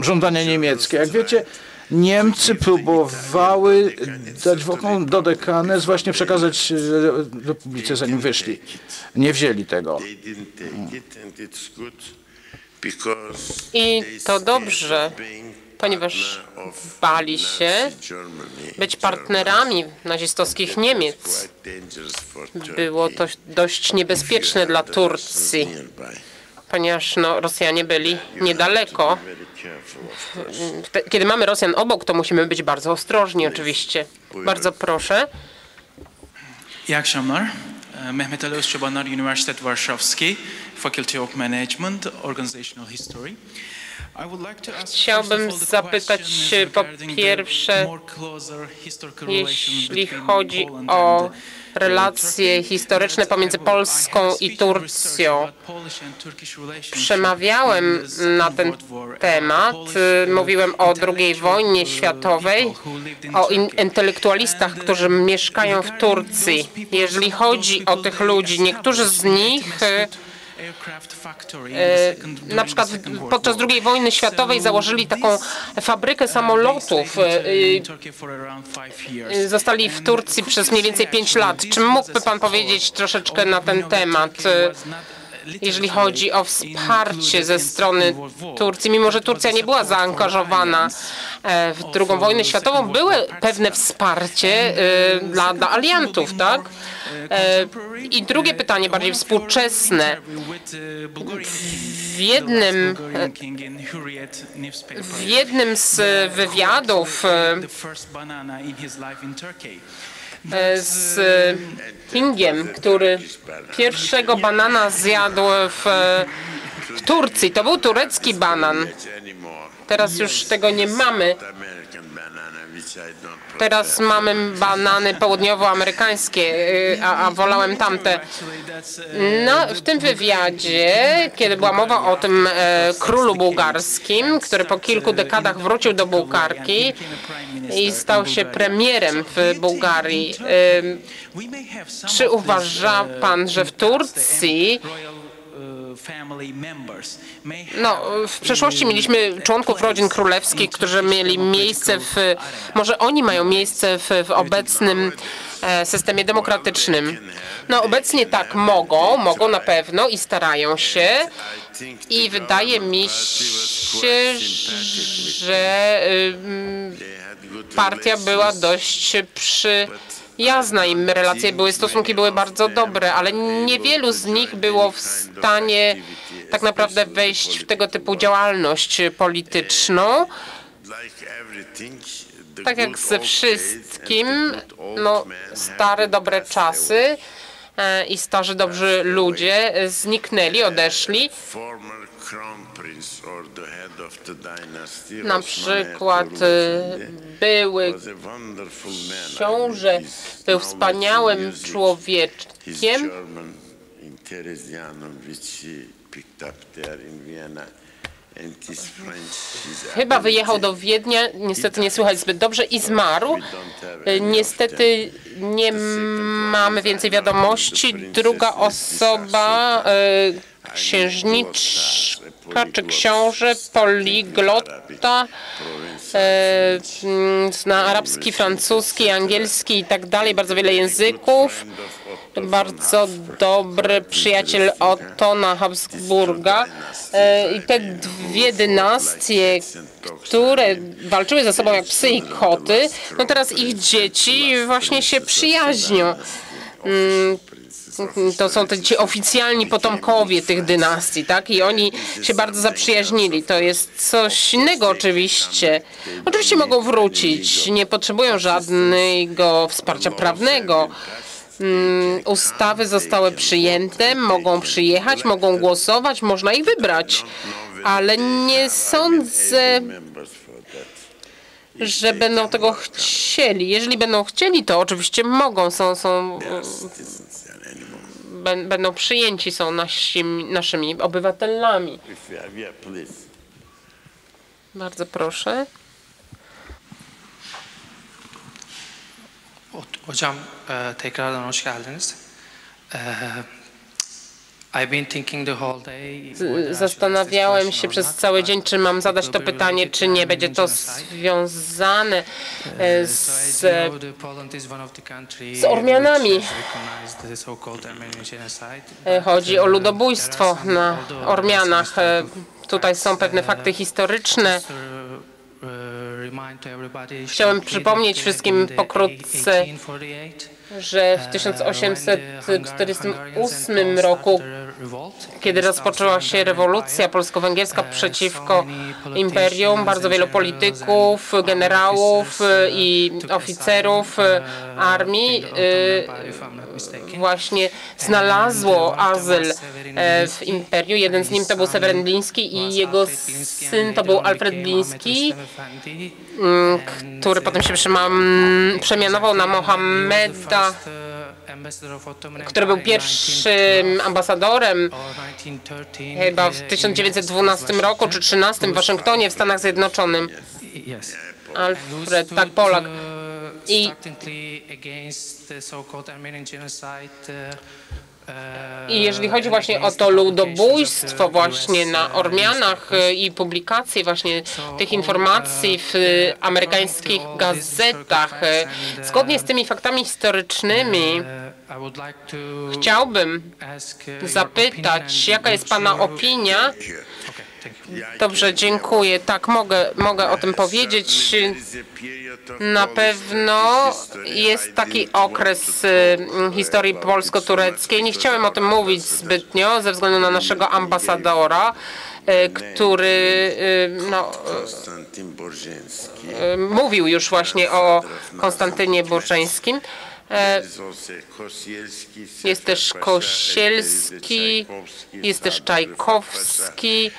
e, żądania niemieckie. Jak wiecie, Niemcy próbowały dać woką dodekanes właśnie przekazać Republice, zanim wyszli. Nie wzięli tego. I to dobrze, ponieważ bali się być partnerami nazistowskich Niemiec. Było to dość niebezpieczne dla Turcji. Ponieważ no, Rosjanie byli niedaleko. Kiedy mamy Rosjan obok, to musimy być bardzo ostrożni oczywiście. Bardzo proszę. İyi akşamlar. Ee, Mehmet Ali Özçobanlar Üniversitet Warszawski, Faculty of Management, Organizational History. Chciałbym zapytać po pierwsze, jeśli chodzi o uh, relacje historyczne pomiędzy Polską i Turcją. Przemawiałem na ten temat, uh, mówiłem o II wojnie uh, światowej, o Turkey. intelektualistach, uh, którzy mieszkają w Turcji. Jeżeli chodzi o tych ludzi, niektórzy z nich E, na przykład podczas. II wojny światowej założyli taką fabrykę samolotów. years. y, Zostali w Turcji przez mniej więcej 5 actually lat. Czy mógłby pan powiedzieć troszeczkę na ten temat? Jeżeli chodzi o wsparcie ze strony Turcji, mimo że Turcja nie była zaangażowana e, w II wojnę światową, były pewne wsparcie e, dla, dla aliantów, tak? E, I drugie pytanie, bardziej współczesne. W jednym, w jednym z wywiadów z Kingiem, który pierwszego banana zjadł w, w Turcji. To był turecki banan. Teraz już tego nie mamy. American banana, which I don't Teraz mamy banany południowoamerykańskie, y, a, a wolałem tamte. No, w tym wywiadzie, kiedy była mowa o tym e, królu bułgarskim, który po kilku dekadach wrócił do Bułgarki i stał się premierem w Bułgarii, y, czy uważa pan, że w Turcji no, w przeszłości mieliśmy członków rodzin królewskich, którzy mieli miejsce w, może oni mają miejsce w, w obecnym e, systemie demokratycznym. No, obecnie tak mogą, mogą na pewno i starają się. I wydaje mi się, że y, partia była dość przyjazna i relacje były, stosunki były bardzo dobre, ale niewielu z nich było w stanie tak naprawdę wejść w tego typu działalność polityczną. Tak jak ze wszystkim, no, stare, dobre czasy e, i starzy, dobrzy ludzie zniknęli, odeszli. Na przykład e, były książę, był wspaniałym człowiekiem, Chyba wyjechał do Wiednia, niestety nie słychać zbyt dobrze i zmarł. Niestety nie mamy więcej wiadomości. Druga osoba, e, czy książę, poliglota, e, zna arabski, francuski, angielski i tak dalej, bardzo wiele języków. bardzo dobry przyjaciel Ottona Habsburga e, i te dwie dynastie, które walczyły ze sobą jak psy i koty, no teraz ich dzieci właśnie się przyjaźnią. Mm, To są te ci oficjalni potomkowie tych dynastii, tak? I oni się bardzo zaprzyjaźnili. To jest coś innego oczywiście. Oczywiście mogą wrócić, nie potrzebują żadnego wsparcia prawnego. Mm, Ustawy zostały przyjęte, mogą przyjechać, mogą głosować, można ich wybrać. Ale nie sądzę, że będą tego chcieli. Jeżeli będą chcieli, to oczywiście mogą, są, są, będą przyjęci, są nasimi, naszymi obywatelami. Bardzo proszę. Hocam e, tekrardan hoş geldiniz. Zastanawiałem się przez cały dzień, czy mam zadać to pytanie, czy nie będzie to związane e, So as z, z Ormianami. e, chodzi o uh, ludobójstwo are some na Ormianach. E, Tutaj są pewne uh, fakty historyczne. uh, Chciałem przypomnieć uh, wszystkim pokrótce, 1848, że w uh, 1848 roku, kiedy rozpoczęła się rewolucja polsko-węgierska przeciwko imperium, bardzo wielu polityków, generałów i oficerów armii właśnie znalazło azyl e, w imperium. Jeden z nim to był Seweryn Bliński i jego syn to był Alfred Bliński, mm, który potem się przemianował na Mohameda, który był pierwszym ambasadorem chyba w 1912 roku czy 13 w Waszyngtonie w Stanach Zjednoczonych. Alfred, tak, Polak. I- I jeżeli chodzi właśnie o to ludobójstwo właśnie na Ormianach e, i publikację właśnie tych informacji w e, amerykańskich gazetach, e, zgodnie z tymi faktami historycznymi, chciałbym zapytać, jaka jest Pana opinia Dobrze, dziękuję. Tak, mogę, mogę o tym powiedzieć. Na pewno jest taki okres y, historii polsko-tureckiej. Nie chciałem o tym mówić zbytnio ze względu na naszego ambasadora, y, który y, no, mówił już właśnie o Konstantynie Burczeńskim. E, Jest też Kosielski, jest też Czajkowski,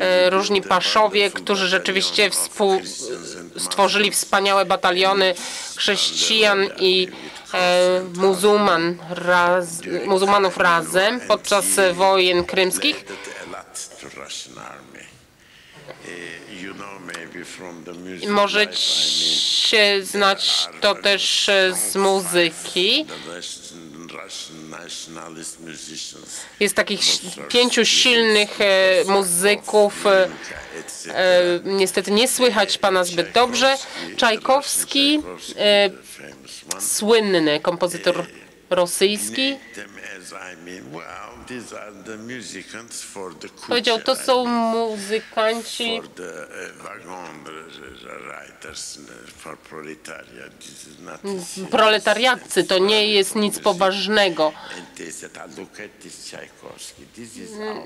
e, różni paszowie, którzy rzeczywiście współ, stworzyli wspaniałe bataliony chrześcijan i e, muzułman raz, muzułmanów razem podczas wojen krymskich. Możecie znać to też e, z muzyki. Jest takich pięciu silnych e, muzyków. E, niestety nie słychać pana zbyt dobrze. Czajkowski, słynny kompozytor rosyjski, Powiedział, to są muzykanci. Not proletariatcy, to nie jest nic poważnego. "Ah,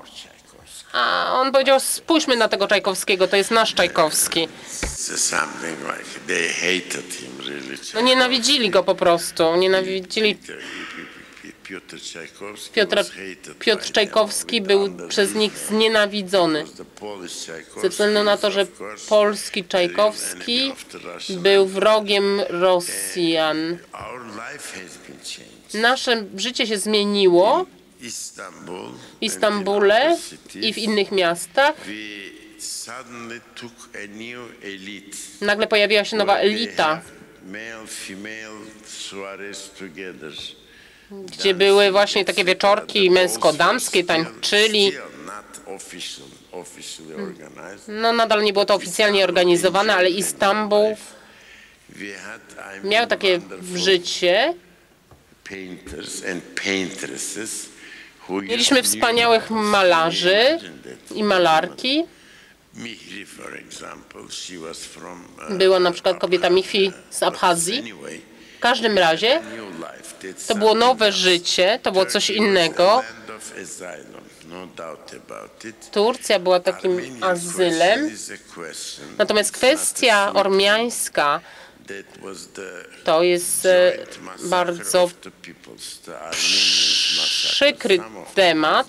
Tchaikovsky. A on powiedział, spójrzmy na tego Czajkowskiego, to jest nasz Czajkowski. No nienawidzili go po prostu, nienawidzili Piotr- Piotr Czajkowski był przez nich znienawidzony. Ze względu na to, że polski Czajkowski był wrogiem Rosjan. Nasze życie się zmieniło w Istambule i w innych miastach. Nagle pojawiła się nowa elita, gdzie były właśnie takie wieczorki męsko-damskie, tańczyli. No nadal nie było to oficjalnie organizowane, ale Istanbul miał takie życie. Mieliśmy wspaniałych malarzy i malarki. Była na przykład kobieta Mifi z Abchazji. W każdym razie to było nowe życie, to było coś innego. Turcja była takim azylem. Natomiast kwestia ormiańska to jest e, bardzo przykry temat.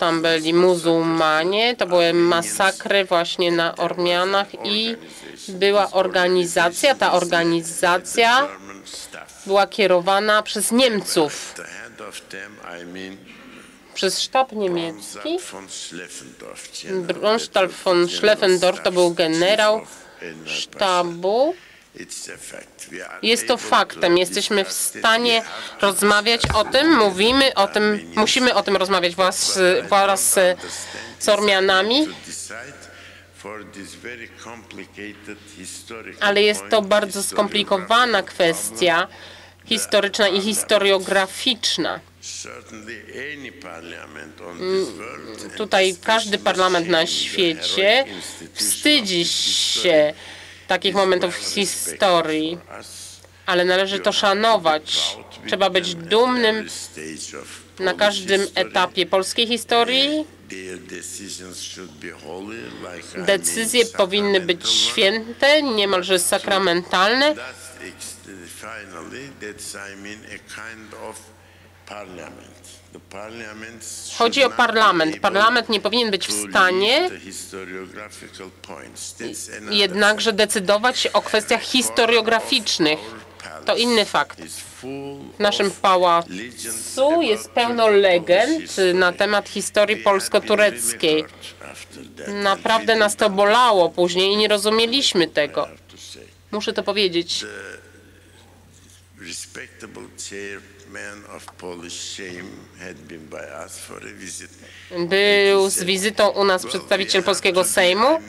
Tam byli muzułmanie, to były masakry właśnie na Ormianach i była organizacja. Ta organizacja była kierowana przez Niemców, przez sztab niemiecki. Bronstat von Schleffendorf. to był generał sztabu. Jest to faktem. Jesteśmy w stanie rozmawiać o tym, mówimy o tym, musimy o tym rozmawiać wraz, wraz z, understand ale jest to bardzo skomplikowana kwestia historyczna i historiograficzna. And Tutaj każdy parlament na świecie wstydzi się takich momentów historii, ale należy to szanować. Trzeba być dumnym na każdym etapie polskiej historii. Decyzje powinny być święte, niemalże sakramentalne. Chodzi o parlament. Parlament nie powinien być w stanie jednakże decydować o kwestiach historiograficznych. To inny fakt. W naszym pałacu jest pełno legend na temat historii polsko-tureckiej. Naprawdę nas to bolało później i nie rozumieliśmy tego. Muszę to powiedzieć. Był z wizytą u nas przedstawiciel polskiego Sejmu.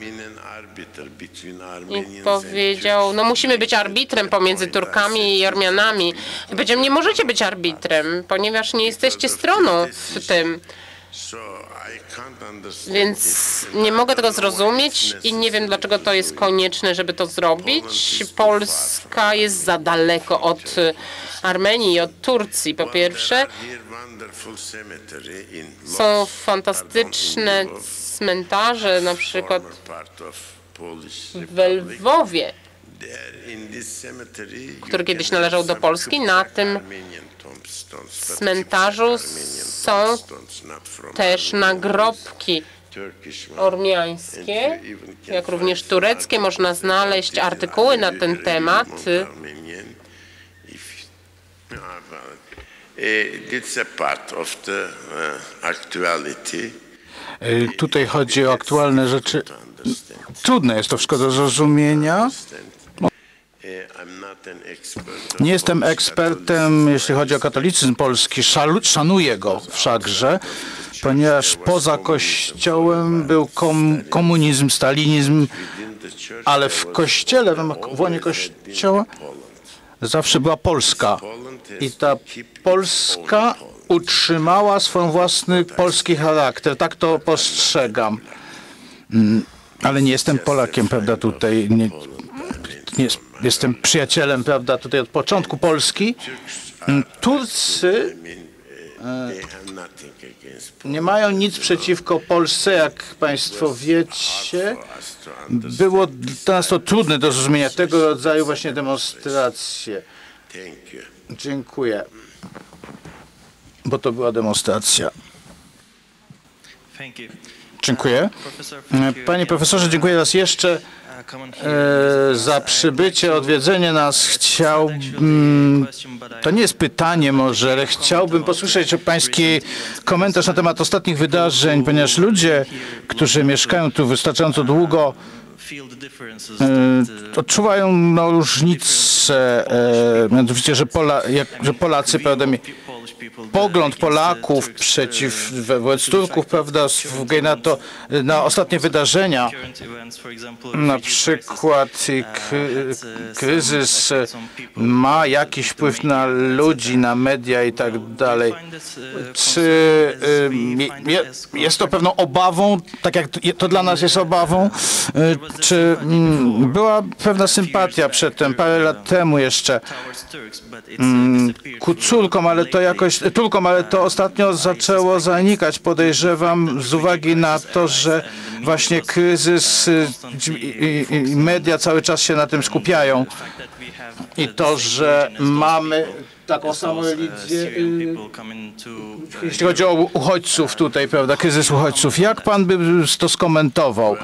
I powiedział, no musimy być arbitrem pomiędzy Turkami i Ormianami. I powiedział, nie możecie być arbitrem, ponieważ nie jesteście stroną w tym. Więc nie mogę tego zrozumieć i nie wiem, dlaczego to jest konieczne, żeby to zrobić. Polska jest za daleko od Armenii i od Turcji, po pierwsze. Są fantastyczne cmentarze, na przykład w. Lwowie, który kiedyś należał do Polski. Na tym cmentarzu są też nagrobki ormiańskie, jak również tureckie. Można znaleźć artykuły na ten temat. Y, Tutaj chodzi o aktualne rzeczy. Trudne jest to wszystko do zrozumienia. Nie jestem ekspertem, jeśli chodzi o katolicyzm polski. Szanuję go wszakże, ponieważ poza kościołem był kom, komunizm, stalinizm, ale w kościele, w łonie kościoła zawsze była Polska. I ta Polska utrzymała swój własny polski charakter. Tak to postrzegam. Mm, Ale nie jestem Polakiem, prawda, tutaj. Nie, nie, jestem przyjacielem, prawda, tutaj od początku Polski. Mm, Turcy Poland. nie mają nic przeciwko Polsce, jak Państwo wiecie. Było dla nas to trudne do zrozumienia tego rodzaju właśnie demonstracje. Dziękuję. Bo to była demonstracja. Dziękuję. E, Panie profesorze, dziękuję raz jeszcze e, za przybycie, odwiedzenie nas. But I to nie jest pytanie może, ale chciałbym posłyszeć pański komentarz na temat ostatnich wydarzeń, ponieważ ludzie, którzy mieszkają tu wystarczająco długo, e, odczuwają no, różnice, e, mianowicie, że, Pola, jak, że Polacy, prawda, pogląd Polaków przeciw wobec Turków, prawda, względu na ostatnie wydarzenia, na przykład kry, kryzys ma jakiś wpływ na ludzi, na media i tak dalej. Czy y, je- jest to pewną obawą, tak jak to dla nas jest obawą, y, czy mm, była pewna sympatia przedtem, parę lat temu jeszcze mm, ku Turkom, ale to jakoś, ale to ostatnio zaczęło zanikać, podejrzewam, z uwagi na to, że właśnie kryzys y, i, media cały czas się na tym skupiają i to, że mamy taką samą religię, y, jeśli chodzi o uchodźców tutaj, prawda, kryzys uchodźców. Jak pan by to skomentował?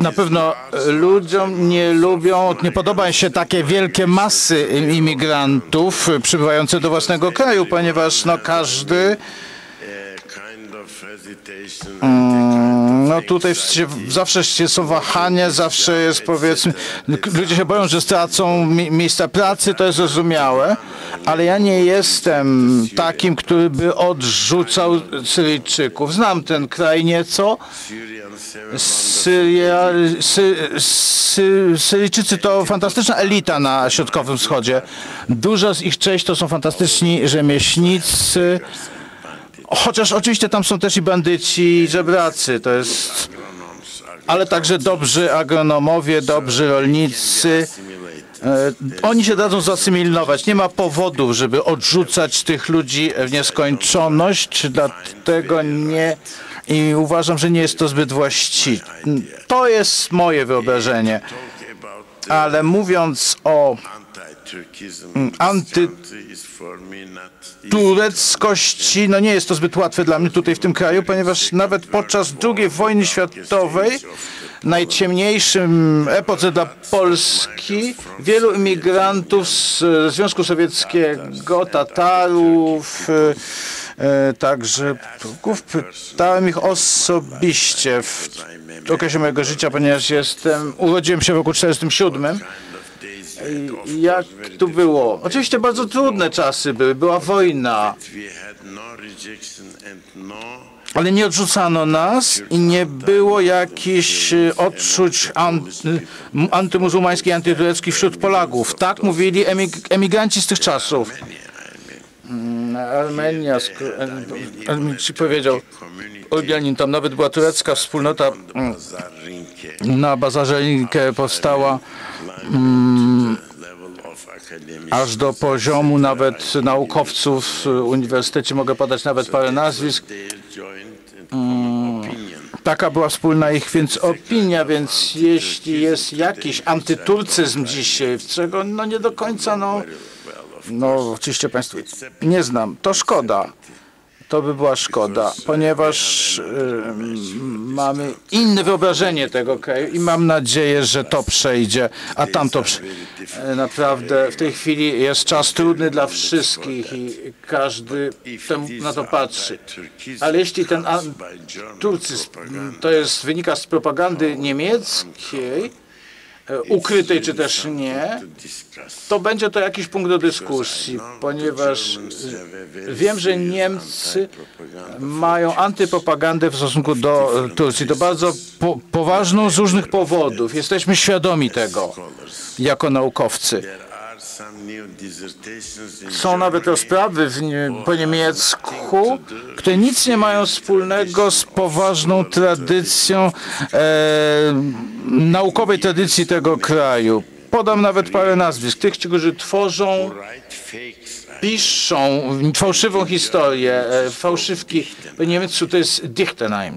Na pewno e, ludziom nie lubią, nie podobają się takie wielkie masy imigrantów przybywające do własnego kraju, ponieważ no każdy uh, kind of hesitation. Mm, No tutaj zawsze się są wahania, zawsze jest powiedzmy, ludzie się boją, że stracą mi, miejsca pracy, to jest zrozumiałe, ale ja nie jestem takim, który by odrzucał Syryjczyków. Znam ten kraj nieco. Syria, sy, sy, Syryjczycy to fantastyczna elita na Środkowym Wschodzie. Duża z ich część to są fantastyczni rzemieślnicy. Chociaż oczywiście tam są też i bandyci, i żebracy, to jest... Ale także dobrzy agronomowie, dobrzy rolnicy. E, Oni się dadzą zasymilować. Nie ma powodów, żeby odrzucać tych ludzi w nieskończoność, dlatego nie i uważam, że nie jest to zbyt właściwe. To jest moje wyobrażenie. Ale mówiąc o Mm, in this anty- country is for me not easy. tureckości, no nie jest to zbyt łatwe dla mnie tutaj w tym kraju, ponieważ nawet podczas II wojny światowej, najciemniejszym epoce dla Polski, wielu imigrantów z Związku Sowieckiego, Tatarów, e, także Turków, pytałem ich osobiście w okresie mojego życia, ponieważ jestem, urodziłem się w roku 1947. Jak tu było? Oczywiście bardzo trudne czasy były, była wojna, ale nie odrzucano nas i nie było jakichś e, odczuć antymuzułmańskich, antytureckich wśród Polaków. Tak mówili emig, emigranci z tych czasów. Mm, Armenia, mi ci powiedział Olbianin, tam nawet była turecka wspólnota mm, na Bazarze powstała aż do poziomu nawet naukowców w uniwersytecie. Mogę podać nawet parę nazwisk. opinion. Taka była wspólna ich więc opinia, więc jeśli jest jakiś antyturcyzm dzisiaj, czego no nie do końca, no, no oczywiście Państwo nie znam, to szkoda. To by była szkoda, ponieważ y, mamy inne wyobrażenie tego kraju i mam nadzieję, że to przejdzie, a tamto prze- naprawdę w tej chwili jest czas trudny dla wszystkich i każdy na to patrzy. Ale jeśli ten Turcyzm to jest, wynika z propagandy niemieckiej, e, ukrytej czy też nie, to będzie to jakiś punkt do dyskusji, ponieważ e, wiem, że Niemcy mają antypropagandę w stosunku do e, Turcji. To bardzo po, poważną z różnych powodów. Jesteśmy świadomi tego jako naukowcy. Są nawet rozprawy w po niemiecku, które nic nie mają wspólnego z poważną tradycją, e, naukowej tradycji tego kraju. Podam nawet parę nazwisk. Tych, którzy tworzą, piszą fałszywą historię, e, fałszywki. Po niemiecku to jest Dichtenheim.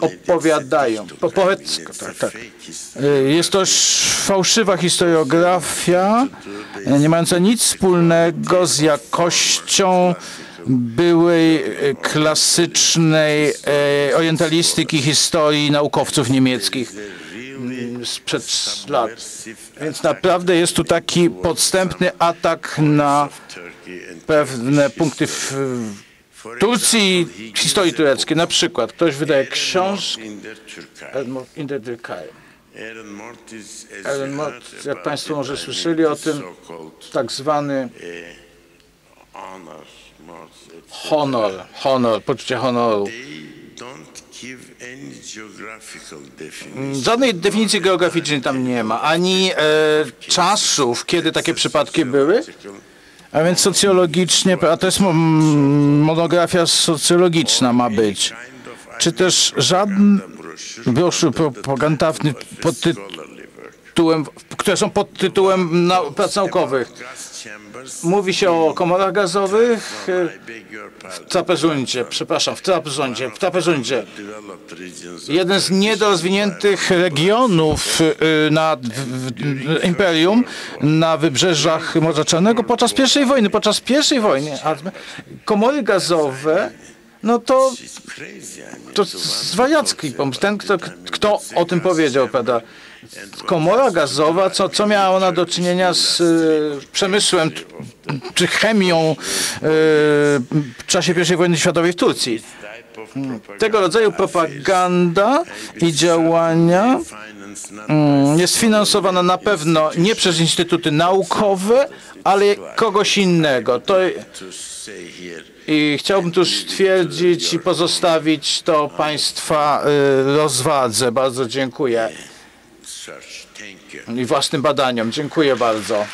Opowiadają. Tak, tak. E, Jest to sz- fałszywa historiografia, e, nie mająca nic wspólnego z jakością byłej e, klasycznej orientalistyki historii naukowców niemieckich mm, sprzed lat. Więc naprawdę jest tu taki podstępny atak na pewne punkty w Turcji i historii tureckiej. Na przykład ktoś wydaje książkę in der Türkei. Elmo in der Türkei. Aaron Mort is, as Aaron you Mort, heard jak Państwo może słyszeli o tym, tak zwany honor honor, poczucie honoru. Żadnej definicji geograficznej tam nie ma, ani e, czasów, kiedy takie przypadki były. A więc socjologicznie, a to jest mo- monografia socjologiczna ma być. Czy też żaden broszur propagandowy pod tytułem, które są pod tytułem prac naukowych. Mówi się o komorach gazowych w trapezundzie, przepraszam, w trapezundzie, w trapezundzie. Jeden z niedorozwiniętych regionów y, na imperium na wybrzeżach Morza Czarnego podczas pierwszej wojny, podczas pierwszej wojny. Komory gazowe, no to, to zwariacki pomysł. Ten, kto, kto o tym powiedział, prawda? Komora gazowa, co, co miała ona do czynienia z y, przemysłem czy chemią y, w czasie I wojny światowej w Turcji. of Tego rodzaju propaganda i działania finance not mm, jest finansowana na pewno nie przez instytuty naukowe, ale kogoś innego. To, I chciałbym tu stwierdzić i pozostawić to Państwa y, rozwadze. Bardzo dziękuję. I własnym badaniom. Dziękuję bardzo.